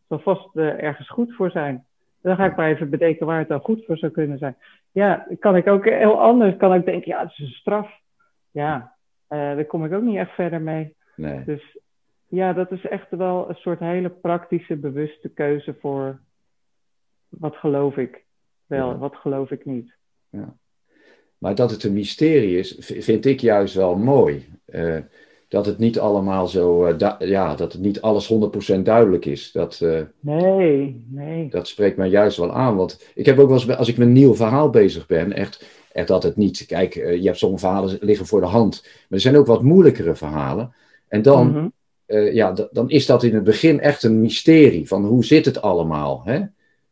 zal vast eh, ergens goed voor zijn. Dan ga ik maar even bedenken waar het dan goed voor zou kunnen zijn. Ja, kan ik ook heel anders. Kan ik denken, ja, het is een straf. Ja, eh, daar kom ik ook niet echt verder mee. nee. Dus ja, dat is echt wel een soort hele praktische, bewuste keuze voor wat geloof ik wel, Ja. wat geloof ik niet. Maar dat het een mysterie is, vind ik juist wel mooi. Eh, dat het niet allemaal zo, eh, ja, dat het niet alles 100% duidelijk is. Dat, eh, Nee, nee. dat spreekt mij juist wel aan. Want ik heb ook wel eens, als ik met een nieuw verhaal bezig ben, echt, echt dat het niet, kijk, je hebt sommige verhalen liggen voor de hand. Maar er zijn ook wat moeilijkere verhalen. En dan, Mhm. Eh, ja, dan is dat in het begin echt een mysterie. Van hoe zit het allemaal? Hè?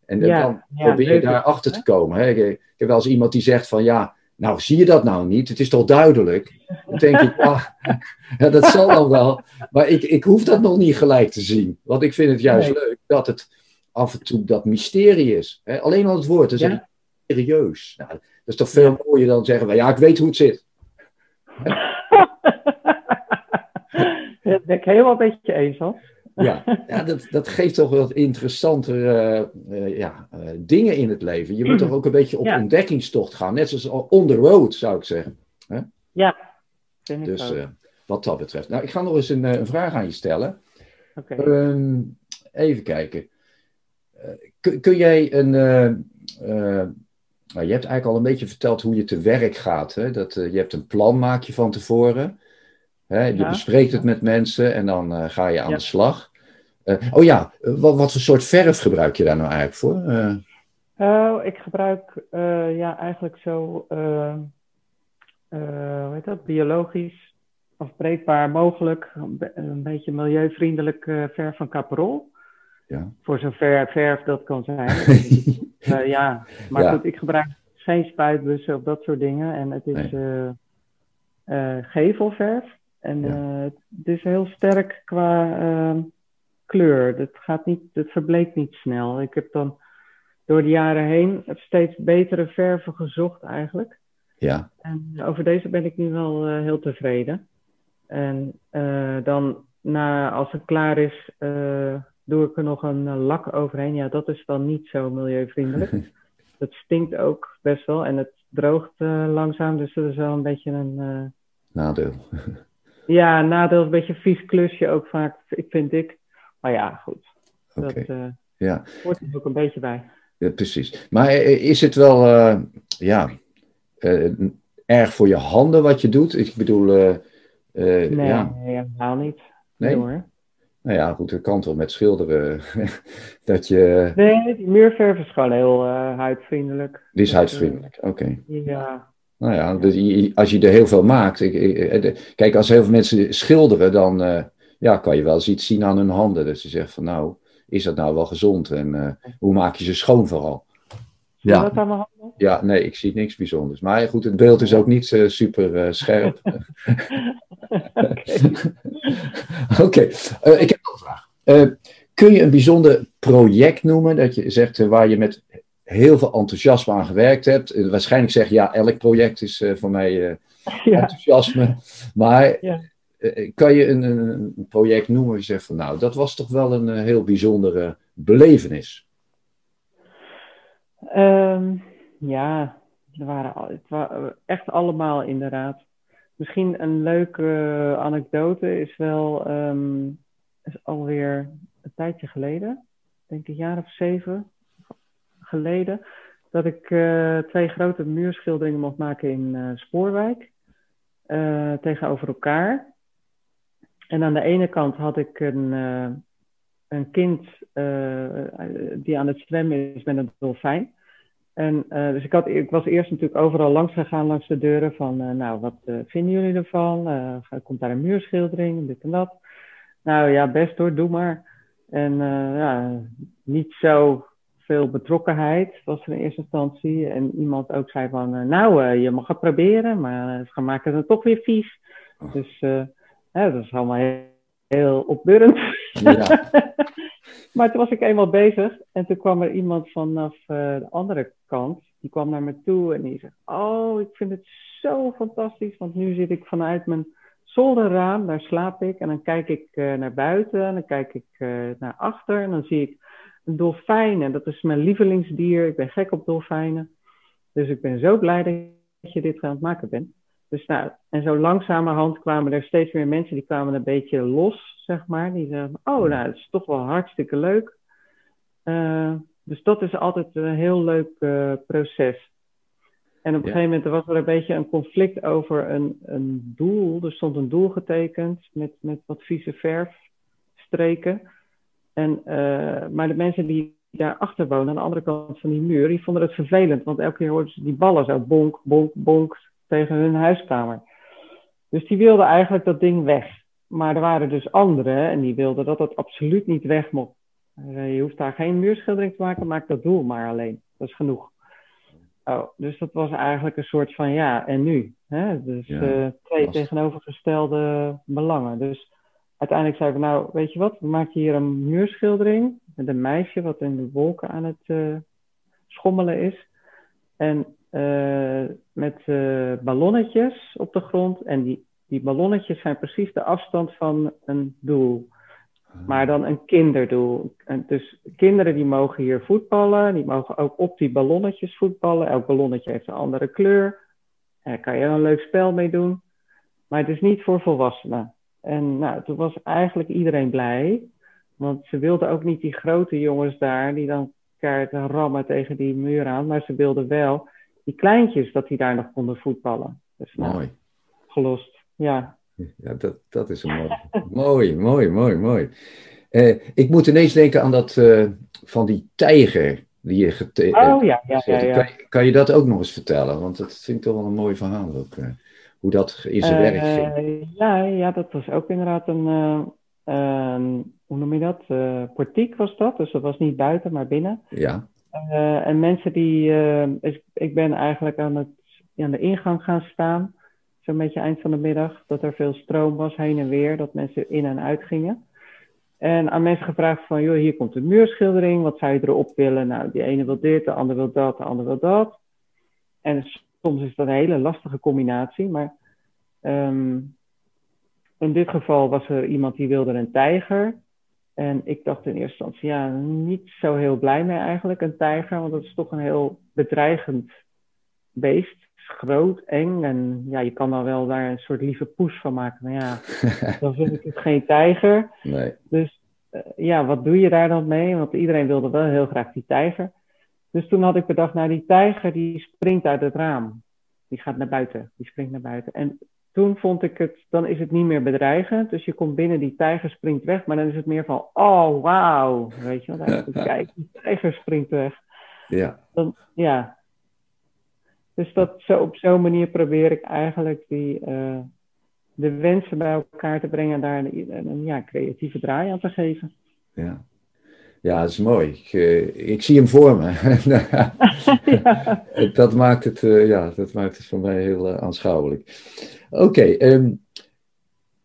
En Ja, dan ja, probeer je daar achter hè? te komen. Hè? Ik, ik heb wel eens iemand die zegt van ja, nou zie je dat nou niet? Het is toch duidelijk? Dan denk ik, ah, ja, dat zal dan wel. Maar ik, ik hoef dat nog niet gelijk te zien. Want ik vind het juist leuk dat het af en toe dat mysterie is. Alleen al het woord, dat is ja? serieus. Nou, dat is toch veel mooier dan zeggen, ja, ik weet hoe het zit. dat ben ik helemaal een beetje eens, hoor. Ja, ja dat, dat geeft toch wat interessantere uh, ja, uh, dingen in het leven. Je moet toch ook een beetje op ontdekkingstocht gaan. Net zoals on the road, zou ik zeggen. Hè? Ja, vind ik dus uh, wat dat betreft. Nou, ik ga nog eens een, een vraag aan je stellen. Okay. Um, even kijken. Kun, kun, jij een... nou, je hebt eigenlijk al een beetje verteld hoe je te werk gaat. Hè? Dat, je hebt een plan, maak je van tevoren. Hè? Je bespreekt het met mensen en dan uh, ga je aan de slag. Uh, oh ja, wat, wat, voor soort verf gebruik je daar nou eigenlijk voor? Uh... Oh, ik gebruik ja, eigenlijk zo, hoe heet dat, biologisch afbreekbaar mogelijk. Een beetje milieuvriendelijk verf van Caprol. Ja. Voor zover verf dat kan zijn. ja, maar goed, ik gebruik geen spuitbussen of dat soort dingen. En het is nee. gevelverf. En uh, het is heel sterk qua uh, kleur. Het, gaat niet, het verbleekt niet snel. Ik heb dan door de jaren heen steeds betere verven gezocht eigenlijk. Ja. En over deze ben ik nu wel uh, heel tevreden. En dan na, als het klaar is, doe ik er nog een lak overheen. Ja, dat is dan niet zo milieuvriendelijk. dat stinkt ook best wel en het droogt langzaam. Dus dat is wel een beetje een... Nadeel. Ja, nadeel is een beetje een vies klusje ook vaak, vind ik. Maar ja, goed. Okay. Dat uh, ja. hoort er ook een beetje bij. Ja, precies. Maar eh, is het wel, uh, ja, uh, erg voor je handen wat je doet? Ik bedoel, nee, ja. nee, helemaal niet. Nee, nee hoor. Nou ja, goed, dat kan toch met schilderen. dat je... Nee, die muurverf is gewoon heel huidvriendelijk. Die is huidvriendelijk, oké. Okay. Ja, nou ja, als je er heel veel maakt. Kijk, als heel veel mensen schilderen, dan uh, ja, kan je wel eens iets zien aan hun handen. Dus je zegt van nou, is dat nou wel gezond? En uh, hoe maak je ze schoon vooral? Ja. Dat aan mijn handen? ja, nee, ik zie niks bijzonders. Maar goed, het beeld is ook niet uh, super scherp. Oké, okay. ik heb nog een vraag. kun je een bijzonder project noemen dat je zegt waar je met heel veel enthousiasme aan gewerkt hebt. Uh, waarschijnlijk zeg je ja, elk project is uh, voor mij uh, ja. enthousiasme. Maar ja. kan je een, een, project noemen waar je zegt van nou, dat was toch wel een heel bijzondere belevenis? Um, ja, er waren, het waren echt allemaal inderdaad. Misschien een leuke anekdote is wel um, is alweer een tijdje geleden, denk een jaar of zeven geleden dat ik uh, twee grote muurschilderingen mocht maken in uh, Spoorwijk. Uh, tegenover elkaar. En aan de ene kant had ik een, een kind die aan het zwemmen is met een dolfijn. En, dus ik, had, ik was eerst natuurlijk overal langs gegaan langs de deuren van, nou, wat vinden jullie ervan? komt daar een muurschildering, dit en dat. Nou ja, best hoor, doe maar. En ja, niet zo veel betrokkenheid was er in eerste instantie. En iemand ook zei van, uh, nou, uh, je mag het proberen, maar uh, ze maken het toch weer vies. Oh. Dus ja, dat is allemaal heel, heel opbeurend. Ja. maar toen was ik eenmaal bezig en toen kwam er iemand vanaf de andere kant. Die kwam naar me toe en die zei, oh, ik vind het zo fantastisch, want nu zit ik vanuit mijn zolderraam, daar slaap ik. En dan kijk ik naar buiten en dan kijk ik naar achter en dan zie ik dolfijnen, dat is mijn lievelingsdier. Ik ben gek op dolfijnen. Dus ik ben zo blij dat je dit aan het maken bent. Dus nou, en zo langzamerhand kwamen er steeds meer mensen die kwamen een beetje los, zeg maar. Die zeiden, oh, nou, dat is toch wel hartstikke leuk. Uh, dus dat is altijd een heel leuk uh, proces. En op een ja. gegeven moment was er een beetje een conflict over een, een doel. Er stond een doel getekend met, met wat vieze verfstreken. En, uh, maar de mensen die daarachter wonen, aan de andere kant van die muur, die vonden het vervelend. Want elke keer hoorden ze die ballen zo bonk, bonk, bonk tegen hun huiskamer. Dus die wilden eigenlijk dat ding weg. Maar er waren dus anderen en die wilden dat het absoluut niet weg mocht. Uh, je hoeft daar geen muurschildering te maken, maak dat doel maar alleen. Dat is genoeg. Oh, dus dat was eigenlijk een soort van ja, en nu? Hè? Dus Ja, eh, twee was- tegenovergestelde belangen. Dus uiteindelijk zeiden we, nou, weet je wat, we maken hier een muurschildering met een meisje wat in de wolken aan het eh, schommelen is. En eh, met eh, ballonnetjes op de grond. En die, die ballonnetjes zijn precies de afstand van een doel. Maar dan een kinderdoel. En dus kinderen die mogen hier voetballen. Die mogen ook op die ballonnetjes voetballen. Elk ballonnetje heeft een andere kleur. Daar kan je een leuk spel mee doen. Maar het is niet voor volwassenen. En nou, toen was eigenlijk iedereen blij. Want ze wilden ook niet die grote jongens daar die dan keihard rammen tegen die muur aan. Maar ze wilden wel die kleintjes dat die daar nog konden voetballen. Dus nou, Mooi. gelost. Ja. Ja, dat, dat is een mooi. mooi, mooi, mooi, mooi. Eh, ik moet ineens denken aan dat eh, van die tijger die je gete- eh, Oh ja, ja, ja. ja. Kan, je- kan je dat ook nog eens vertellen? Want dat vind ik toch wel een mooi verhaal ook. Hoe dat in zijn werk ging. Eh, ja, ja, dat was ook inderdaad een, eh, een- hoe noem je dat? Eh, portiek was dat, dus dat was niet buiten, maar binnen. Ja, en mensen die, ik, ik ben eigenlijk aan, het, aan de ingang gaan staan, zo'n beetje eind van de middag, dat er veel stroom was heen en weer, dat mensen in en uit gingen. En aan mensen gevraagd van, joh, hier komt een muurschildering, wat zou je erop willen? Nou, die ene wil dit, de ander wil dat, de ander wil dat. En soms is dat een hele lastige combinatie, maar ehm, in dit geval was er iemand die wilde een tijger. En ik dacht in eerste instantie, ja, niet zo heel blij mee eigenlijk, een tijger, want dat is toch een heel bedreigend beest. Het is groot, eng en ja, je kan dan wel daar een soort lieve poes van maken. Maar ja, dan vind ik het geen tijger. nee. Dus eh, ja, wat doe je daar dan mee? Want iedereen wilde wel heel graag die tijger. Dus toen had ik bedacht, nou die tijger die springt uit het raam. Die gaat naar buiten, die springt naar buiten. En toen vond ik het, dan is het niet meer bedreigend. Dus je komt binnen, die tijger springt weg. Maar dan is het meer van, oh wauw. Weet je wel, kijk, die tijger springt weg. Ja, Dan, ja. Dus dat, zo, op zo'n manier probeer ik eigenlijk die, eh, de wensen bij elkaar te brengen en daar een, een ja, creatieve draai aan te geven. ja. Ja, dat is mooi. Ik, eh, ik zie hem voor me. ja. dat, maakt het, eh, ja, dat maakt het voor mij heel eh, aanschouwelijk. Oké, ehm,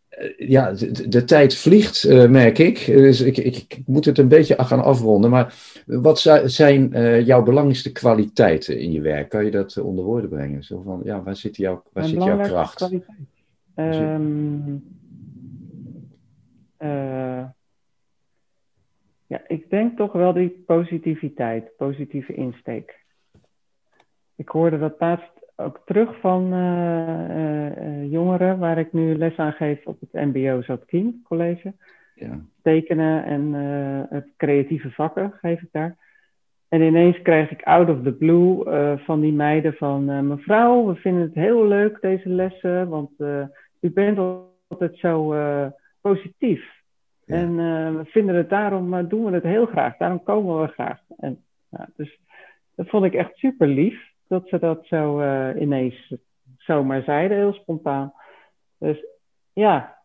eh, ja, de, de tijd vliegt, merk ik. Dus ik, ik, ik moet het een beetje gaan afronden. Maar wat zi- zijn jouw belangrijkste kwaliteiten in je werk? Kan je dat onder woorden brengen? Zo van, ja, waar zit, jouw, waar Mijn zit jouw kracht? kwaliteit. Ja, ik denk toch wel die positiviteit, positieve insteek. Ik hoorde dat laatst ook terug van eh, eh, eh, jongeren waar ik nu les aan geef op het MBO Zatkin College. Ja, tekenen en het creatieve vakken geef ik daar. En ineens krijg ik out of the blue van die meiden van mevrouw, we vinden het heel leuk deze lessen, want u bent altijd zo positief. Ja. En eh, we vinden het daarom, eh, doen we het heel graag, daarom komen we graag. En, dus dat vond ik echt super lief, dat ze dat zo eh, ineens zomaar zeiden, heel spontaan. Dus ja,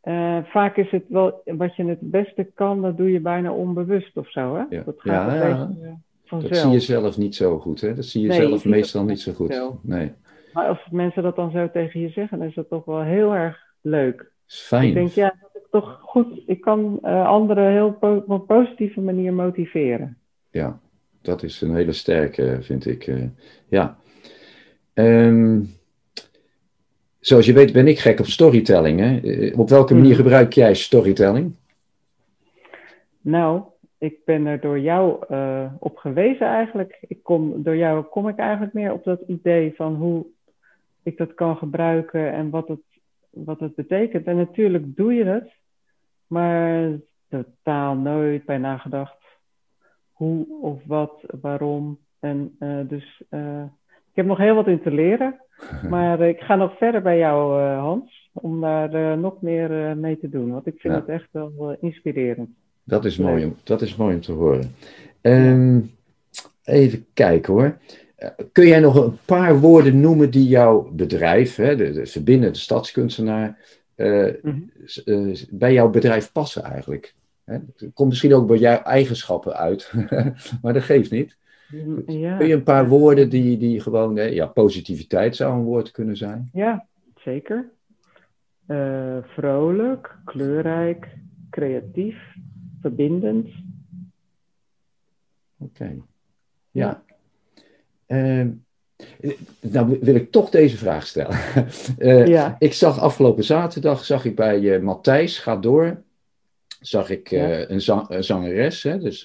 eh, vaak is het wel wat je het beste kan, dat doe je bijna onbewust of zo. Hè? Ja. Dat gaat Ja, een ja. beetje vanzelf. dat zie je zelf niet zo goed. Hè? Dat zie je Nee, zelf je meestal niet zo goed. zelf. Nee, Maar als mensen dat dan zo tegen je zeggen, dan is dat toch wel heel erg leuk. is fijn. Ik denk, ja, toch goed. Ik kan eh, anderen heel po- op een positieve manier motiveren. Ja, dat is een hele sterke, vind ik. eh, ja. Ehm, zoals je weet ben ik gek op storytelling. Hè? Eh, Op welke manier Mhm. gebruik jij storytelling? Nou, ik ben er door jou op gewezen eigenlijk. Ik kom, door jou kom ik eigenlijk meer op dat idee van hoe ik dat kan gebruiken en wat het, wat het betekent. En natuurlijk doe je het, maar totaal nooit bij nagedacht hoe of wat, waarom. En eh, dus eh, ik heb nog heel wat in te leren, maar ik ga nog verder bij jou, eh, Hans, om daar nog meer mee te doen. Want ik vind Ja. het echt wel inspirerend. Dat is, mooi om, dat is mooi om te horen. Ehm, even kijken hoor. Kun jij nog een paar woorden noemen die jouw bedrijf, hè, de, de verbindende stadskunstenaar, eh, Mhm. eh, bij jouw bedrijf passen eigenlijk? Hè? Het komt misschien ook bij jouw eigenschappen uit, maar dat geeft niet. Ja. Kun je een paar woorden die, die gewoon, ja, positiviteit zou een woord kunnen zijn? Ja, zeker. Eh, vrolijk, kleurrijk, creatief, verbindend. Oké. Ja. Ehm, nou wil ik toch deze vraag stellen. Eh, Ja. Ik zag afgelopen zaterdag, zag ik bij eh Matthijs, gaat door, zag ik eh, Ja. een, zang- een zangeres, hè, dus,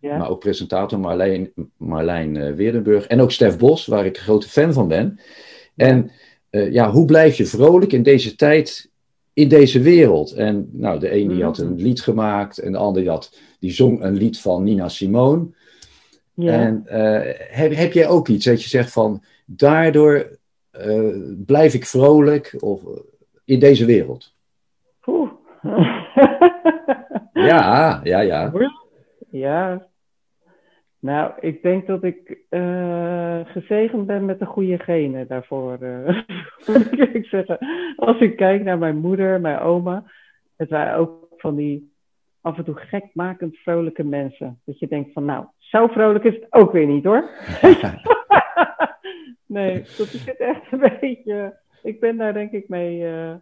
Ja. maar ook presentator Marlijn, Marlijn Weerdenburg en ook Stef Bos, waar ik een grote fan van ben. En ja, hoe blijf je vrolijk in deze tijd, in deze wereld? En nou, de een die had een lied gemaakt en de ander die, had, die zong een lied van Nina Simone. Ja. En eh, heb, heb jij ook iets dat je zegt van, daardoor eh, blijf ik vrolijk of, eh, in deze wereld? Oeh. Ja, ja, ja. Ja. Nou, ik denk dat ik eh, gezegend ben met de goede genen daarvoor. moet ik zeggen. Als ik kijk naar mijn moeder, mijn oma. Het waren ook van die af en toe gekmakend vrolijke mensen. Dat je denkt van, nou, zo vrolijk is het ook weer niet hoor. nee, dat is het echt een beetje. Ik ben daar denk ik mee eh,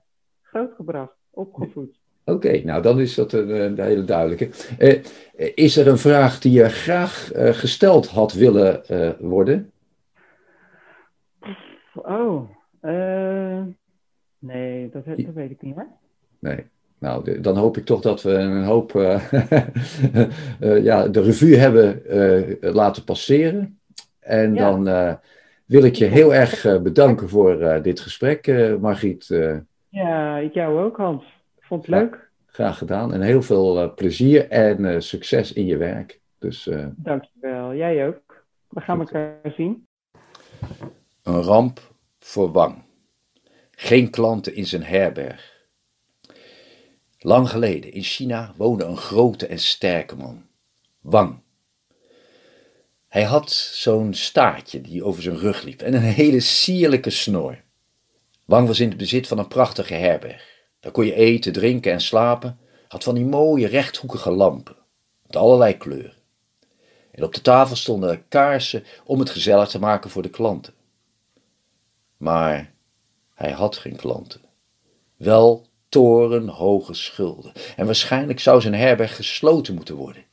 grootgebracht, opgevoed. Oké, nou dan is dat een, een hele duidelijke. Eh, is er een vraag die je graag eh, gesteld had willen worden? Oh, nee, dat, dat weet ik niet hoor. Nee. Nou, dan hoop ik toch dat we een hoop eh, eh, ja, de revue hebben eh, laten passeren. En Ja. dan eh, wil ik je heel erg bedanken voor eh, dit gesprek, eh, Margriet. Eh, Ja, ik jou ook, Hans. Ik vond het Ja. leuk. graag gedaan en heel veel eh, plezier en eh, succes in je werk. Dus, eh, Dankjewel. Jij ook. We gaan Goed. elkaar zien. Een ramp voor Wang. Geen klanten in zijn herberg. Lang geleden in China woonde een grote en sterke man. Wang. Hij had zo'n staartje die over zijn rug liep en een hele sierlijke snor. Wang was in het bezit van een prachtige herberg. Daar kon je eten, drinken en slapen. Had van die mooie rechthoekige lampen. Met allerlei kleuren. En op de tafel stonden kaarsen om het gezellig te maken voor de klanten. Maar hij had geen klanten. Wel torenhoge schulden. En waarschijnlijk zou zijn herberg gesloten moeten worden.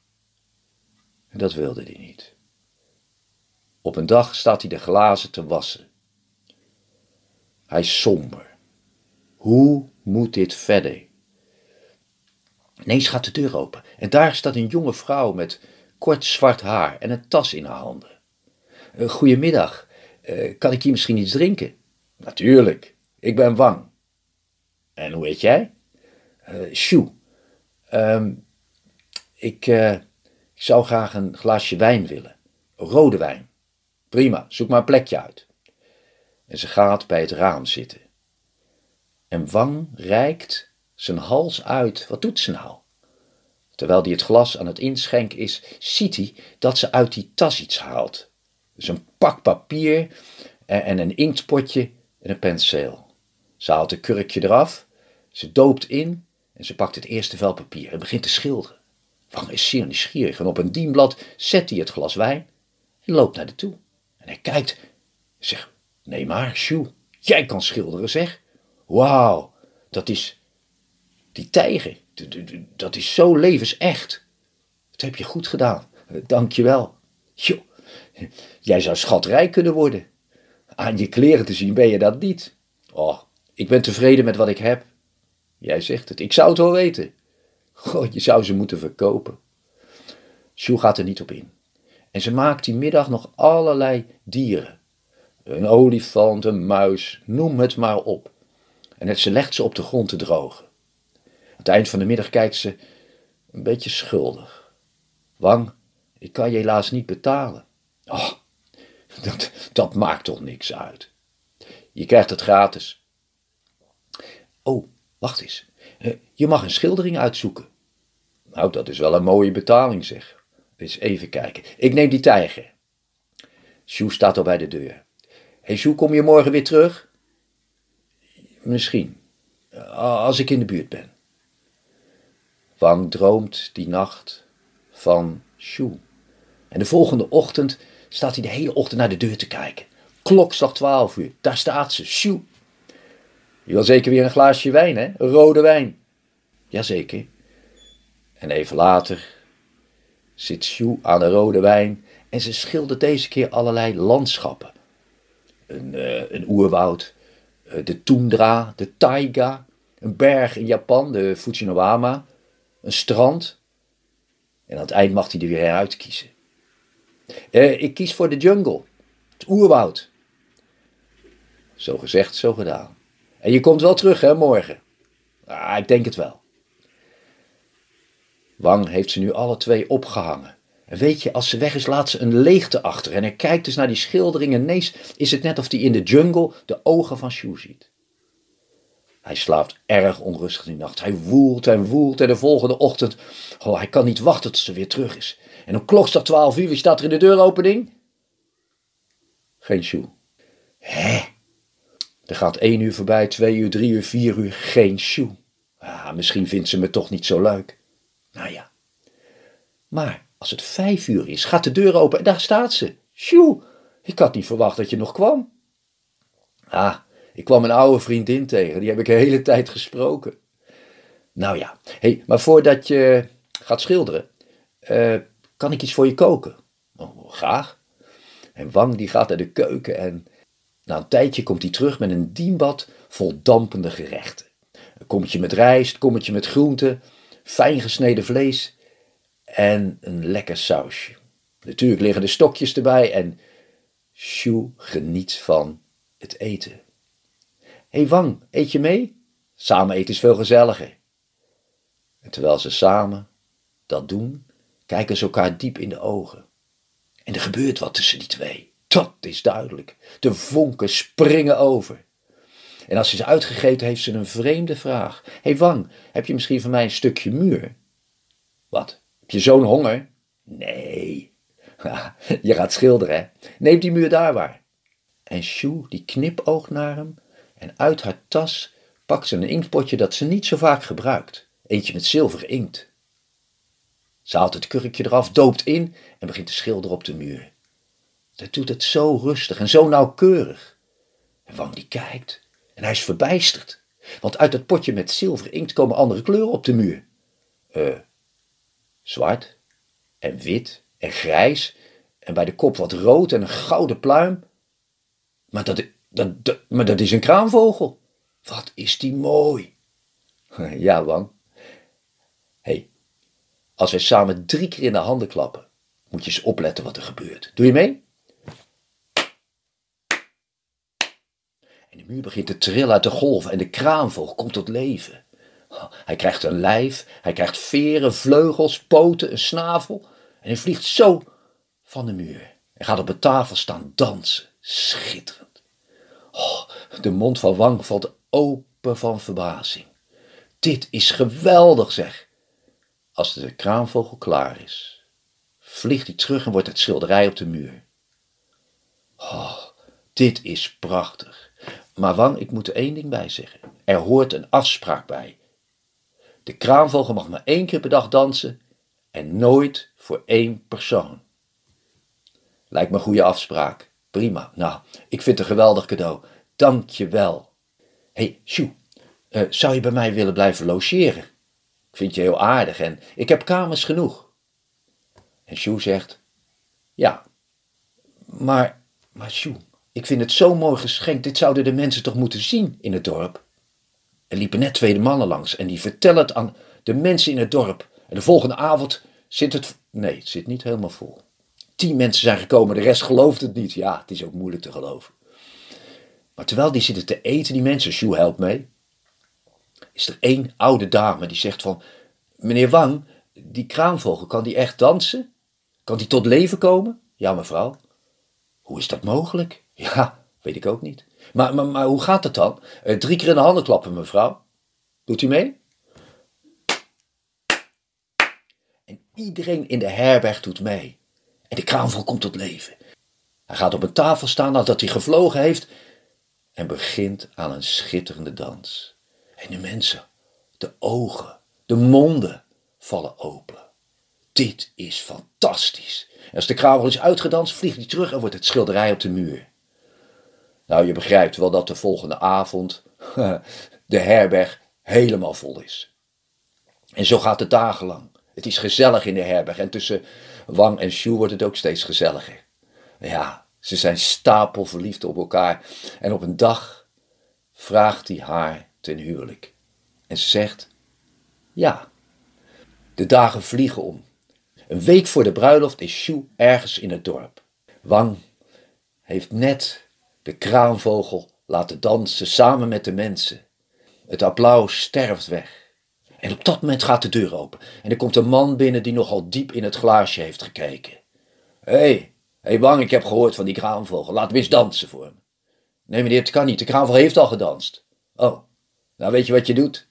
En dat wilde hij niet. Op een dag staat hij de glazen te wassen. Hij is somber. Hoe moet dit verder? Ineens gaat de deur open en daar staat een jonge vrouw met kort zwart haar en een tas in haar handen. Uh, goedemiddag, uh, kan ik hier misschien iets drinken? Natuurlijk, ik ben Wang. En hoe heet jij? Uh, Shu. Um, ik, uh, ik zou graag een glaasje wijn willen. Rode wijn. Prima, zoek maar een plekje uit. En ze gaat bij het raam zitten. En Wang reikt zijn hals uit. Wat doet ze nou? Terwijl hij het glas aan het inschenken is, ziet hij dat ze uit die tas iets haalt. Dus een pak papier en een inktpotje en een penseel. Ze haalt een kurkje eraf, ze doopt in en ze pakt het eerste vel papier en begint te schilderen. Wang is zeer nieuwsgierig en op een dienblad zet hij het glas wijn en loopt naar de toe. En hij kijkt en zegt, nee maar, Sjoe, jij kan schilderen zeg. Wauw, dat is, die tijger, dat is zo levensecht. Dat heb je goed gedaan, dank je wel. Jij zou schatrijk kunnen worden. Aan je kleren te zien ben je dat niet. Oh, ik ben tevreden met wat ik heb. Jij zegt het, ik zou het wel weten. God, je zou ze moeten verkopen. Sjoe gaat er niet op in. En ze maakt die middag nog allerlei dieren. Een olifant, een muis, noem het maar op. En het, ze legt ze op de grond te drogen. Aan het eind van de middag kijkt ze een beetje schuldig. Wang, ik kan je helaas niet betalen. Oh, dat, dat maakt toch niks uit. Je krijgt het gratis. Oh, wacht eens. Je mag een schildering uitzoeken. Nou, dat is wel een mooie betaling, zeg. Eens even kijken. Ik neem die tijger. Sjoe staat al bij de deur. Hé, hey, Sjoe, kom je morgen weer terug? Misschien. Als ik in de buurt ben. Wang droomt die nacht van Sjoe. En de volgende ochtend staat hij de hele ochtend naar de deur te kijken. Klokslag 12 uur, daar staat ze, sjoe. Je wil zeker weer een glaasje wijn, hè? Rode wijn. Jazeker. En even later zit Sjoe aan de rode wijn en ze schildert deze keer allerlei landschappen. Een, uh, een oerwoud, uh, de tundra, de taiga, een berg in Japan, de Fujinawama, een strand. En aan het eind mag hij er weer uitkiezen. Uh, ik kies voor de jungle, het oerwoud. Zo gezegd, zo gedaan. En je komt wel terug, hè, morgen? Ah, ik denk het wel. Wang heeft ze nu alle twee opgehangen. En weet je, als ze weg is, laat ze een leegte achter. En hij kijkt dus naar die schildering en ineens is het net of hij in de jungle de ogen van Shu ziet. Hij slaapt erg onrustig die nacht. Hij woelt en woelt en de volgende ochtend... Oh, hij kan niet wachten tot ze weer terug is. En om klokslag twaalf uur, wie staat er in de deuropening? Geen Shu. Hè? Er gaat één uur voorbij, twee uur, drie uur, vier uur, geen Shu. Ah, misschien vindt ze me toch niet zo leuk. Nou ja. Maar als het vijf uur is, gaat de deur open en daar staat ze. Sjoe, ik had niet verwacht dat je nog kwam. Ah, ik kwam een oude vriendin tegen, die heb ik de hele tijd gesproken. Nou ja, hey, maar voordat je gaat schilderen, uh, kan ik iets voor je koken? Oh, graag. En Wang die gaat naar de keuken en na een tijdje komt hij terug met een dienbad vol dampende gerechten. Een kommetje met rijst, kommetje met groenten, fijn gesneden vlees en een lekker sausje. Natuurlijk liggen de stokjes erbij en Shu geniet van het eten. Hé hey Wang, eet je mee? Samen eten is veel gezelliger. En terwijl ze samen dat doen, kijken ze elkaar diep in de ogen. En er gebeurt wat tussen die twee. Dat is duidelijk. De vonken springen over. En als ze is uitgegeten, heeft ze een vreemde vraag. Hé hey Wang, heb je misschien van mij een stukje muur? Wat? Heb je zo'n honger? Nee. je gaat schilderen, hè? Neem die muur daar waar. En Shu die knipoogt naar hem en uit haar tas pakt ze een inktpotje dat ze niet zo vaak gebruikt. Eentje met zilver inkt. Ze haalt het kurkje eraf, doopt in en begint te schilderen op de muur. Zij doet het zo rustig en zo nauwkeurig. En Wang die kijkt en hij is verbijsterd. Want uit het potje met zilver inkt komen andere kleuren op de muur. Eh, zwart en wit en grijs en bij de kop wat rood en een gouden pluim. Maar dat, dat, dat, dat is een kraanvogel. Wat is die mooi. Ja, Wang. Hé, hey, als wij samen drie keer in de handen klappen, moet je eens opletten wat er gebeurt. Doe je mee? De muur begint te trillen uit de golven en de kraanvogel komt tot leven. Hij krijgt een lijf, hij krijgt veren, vleugels, poten, een snavel en hij vliegt zo van de muur en gaat op de tafel staan dansen. Schitterend. Oh, de mond van Wang valt open van verbazing. Dit is geweldig, zeg. Als de kraanvogel klaar is, vliegt hij terug en wordt het schilderij op de muur. Oh, dit is prachtig. Maar Wang, ik moet er één ding bij zeggen. Er hoort een afspraak bij. De kraanvogel mag maar één keer per dag dansen en nooit voor één persoon. Lijkt me een goede afspraak. Prima. Nou, ik vind het een geweldig cadeau. Dank je wel. Hé, hey, Sjoe, uh, zou je bij mij willen blijven logeren? Ik vind je heel aardig en ik heb kamers genoeg. En Sjoe zegt, ja, maar, maar Sjoe, ik vind het zo mooi geschenkt. Dit zouden de mensen toch moeten zien in het dorp? Er liepen net twee mannen langs en die vertellen het aan de mensen in het dorp. En de volgende avond zit het. Nee, het zit niet helemaal vol. Tien mensen zijn gekomen, de rest gelooft het niet. Ja, het is ook moeilijk te geloven. Maar terwijl die zitten te eten, die mensen, Sjoe helpt mee, is er één oude dame die zegt van, meneer Wang, die kraanvogel, kan die echt dansen? Kan die tot leven komen? Ja, mevrouw. Hoe is dat mogelijk? Ja, weet ik ook niet. Maar, maar, maar hoe gaat het dan? Uh, drie keer in de handen klappen, mevrouw. Doet u mee? En iedereen in de herberg doet mee. En de kraanvogel komt tot leven. Hij gaat op een tafel staan nadat hij gevlogen heeft en begint aan een schitterende dans. En de mensen, de ogen, de monden vallen open. Dit is fantastisch. Als de kraanvogel is uitgedanst, vliegt hij terug en wordt het schilderij op de muur. Nou, je begrijpt wel dat de volgende avond de herberg helemaal vol is. En zo gaat het dagenlang. Het is gezellig in de herberg en tussen Wang en Shu wordt het ook steeds gezelliger. Ja, ze zijn stapelverliefd op elkaar en op een dag vraagt hij haar ten huwelijk. En ze zegt: Ja. De dagen vliegen om. Een week voor de bruiloft is Shu ergens in het dorp. Wang heeft net de kraanvogel laten dansen samen met de mensen. Het applaus sterft weg. En op dat moment gaat de deur open en er komt een man binnen die nogal diep in het glaasje heeft gekeken. Hé, hey, hey Wang, ik heb gehoord van die kraanvogel. Laat hem eens dansen voor me. Nee meneer, het kan niet. De kraanvogel heeft al gedanst. Oh, nou weet je wat je doet?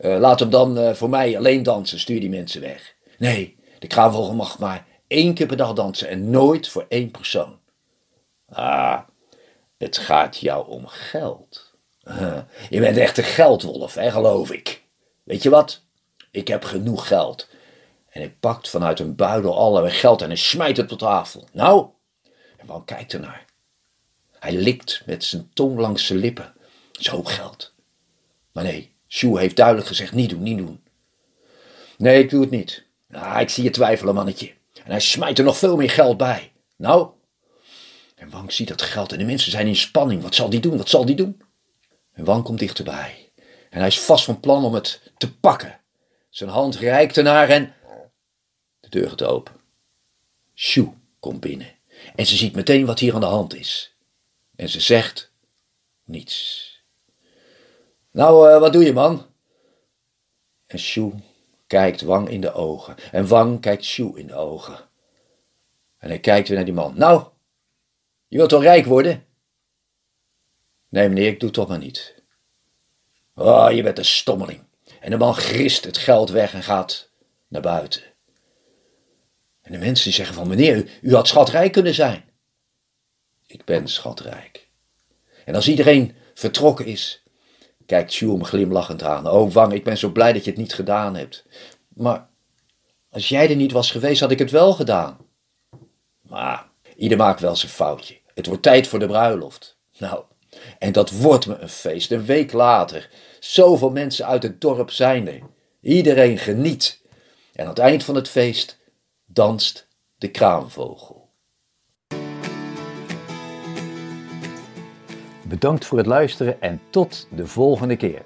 Uh, laat hem dan uh, voor mij alleen dansen. Stuur die mensen weg. Nee, de kraanvogel mag maar één keer per dag dansen en nooit voor één persoon. Ah, het gaat jou om geld. Je bent echt een geldwolf, hè, geloof ik. Weet je wat? Ik heb genoeg geld. En hij pakt vanuit een buidel allerlei geld en hij smijt het op tafel. Nou, en Wang kijkt ernaar. Hij likt met zijn tong langs zijn lippen. Zo geld. Maar nee, Sue heeft duidelijk gezegd: niet doen, niet doen. Nee, ik doe het niet. Ah, ik zie je twijfelen, mannetje. En hij smijt er nog veel meer geld bij. Nou, en Wang ziet dat geld en de mensen zijn in spanning. Wat zal die doen? Wat zal die doen? En Wang komt dichterbij. En hij is vast van plan om het te pakken. Zijn hand reikt ernaar en. De deur gaat open. Shu komt binnen. En ze ziet meteen wat hier aan de hand is. En ze zegt niets. Nou, uh, wat doe je, man? En Shu kijkt Wang in de ogen. En Wang kijkt Shu in de ogen. En hij kijkt weer naar die man. Nou, je wilt toch rijk worden? Nee, meneer, ik doe toch maar niet. Oh, je bent een stommeling. En de man grist het geld weg en gaat naar buiten. En de mensen zeggen van, meneer, u, had schatrijk kunnen zijn. Ik ben schatrijk. En als iedereen vertrokken is, kijkt Sjoe glimlachend aan. Oh, Wang, ik ben zo blij dat je het niet gedaan hebt. Maar als jij er niet was geweest, had ik het wel gedaan. Maar ieder maakt wel zijn foutje. Het wordt tijd voor de bruiloft. Nou, en dat wordt me een feest. Een week later. Zoveel mensen uit het dorp zijn er. Iedereen geniet. En aan het eind van het feest danst de kraanvogel. Bedankt voor het luisteren en tot de volgende keer.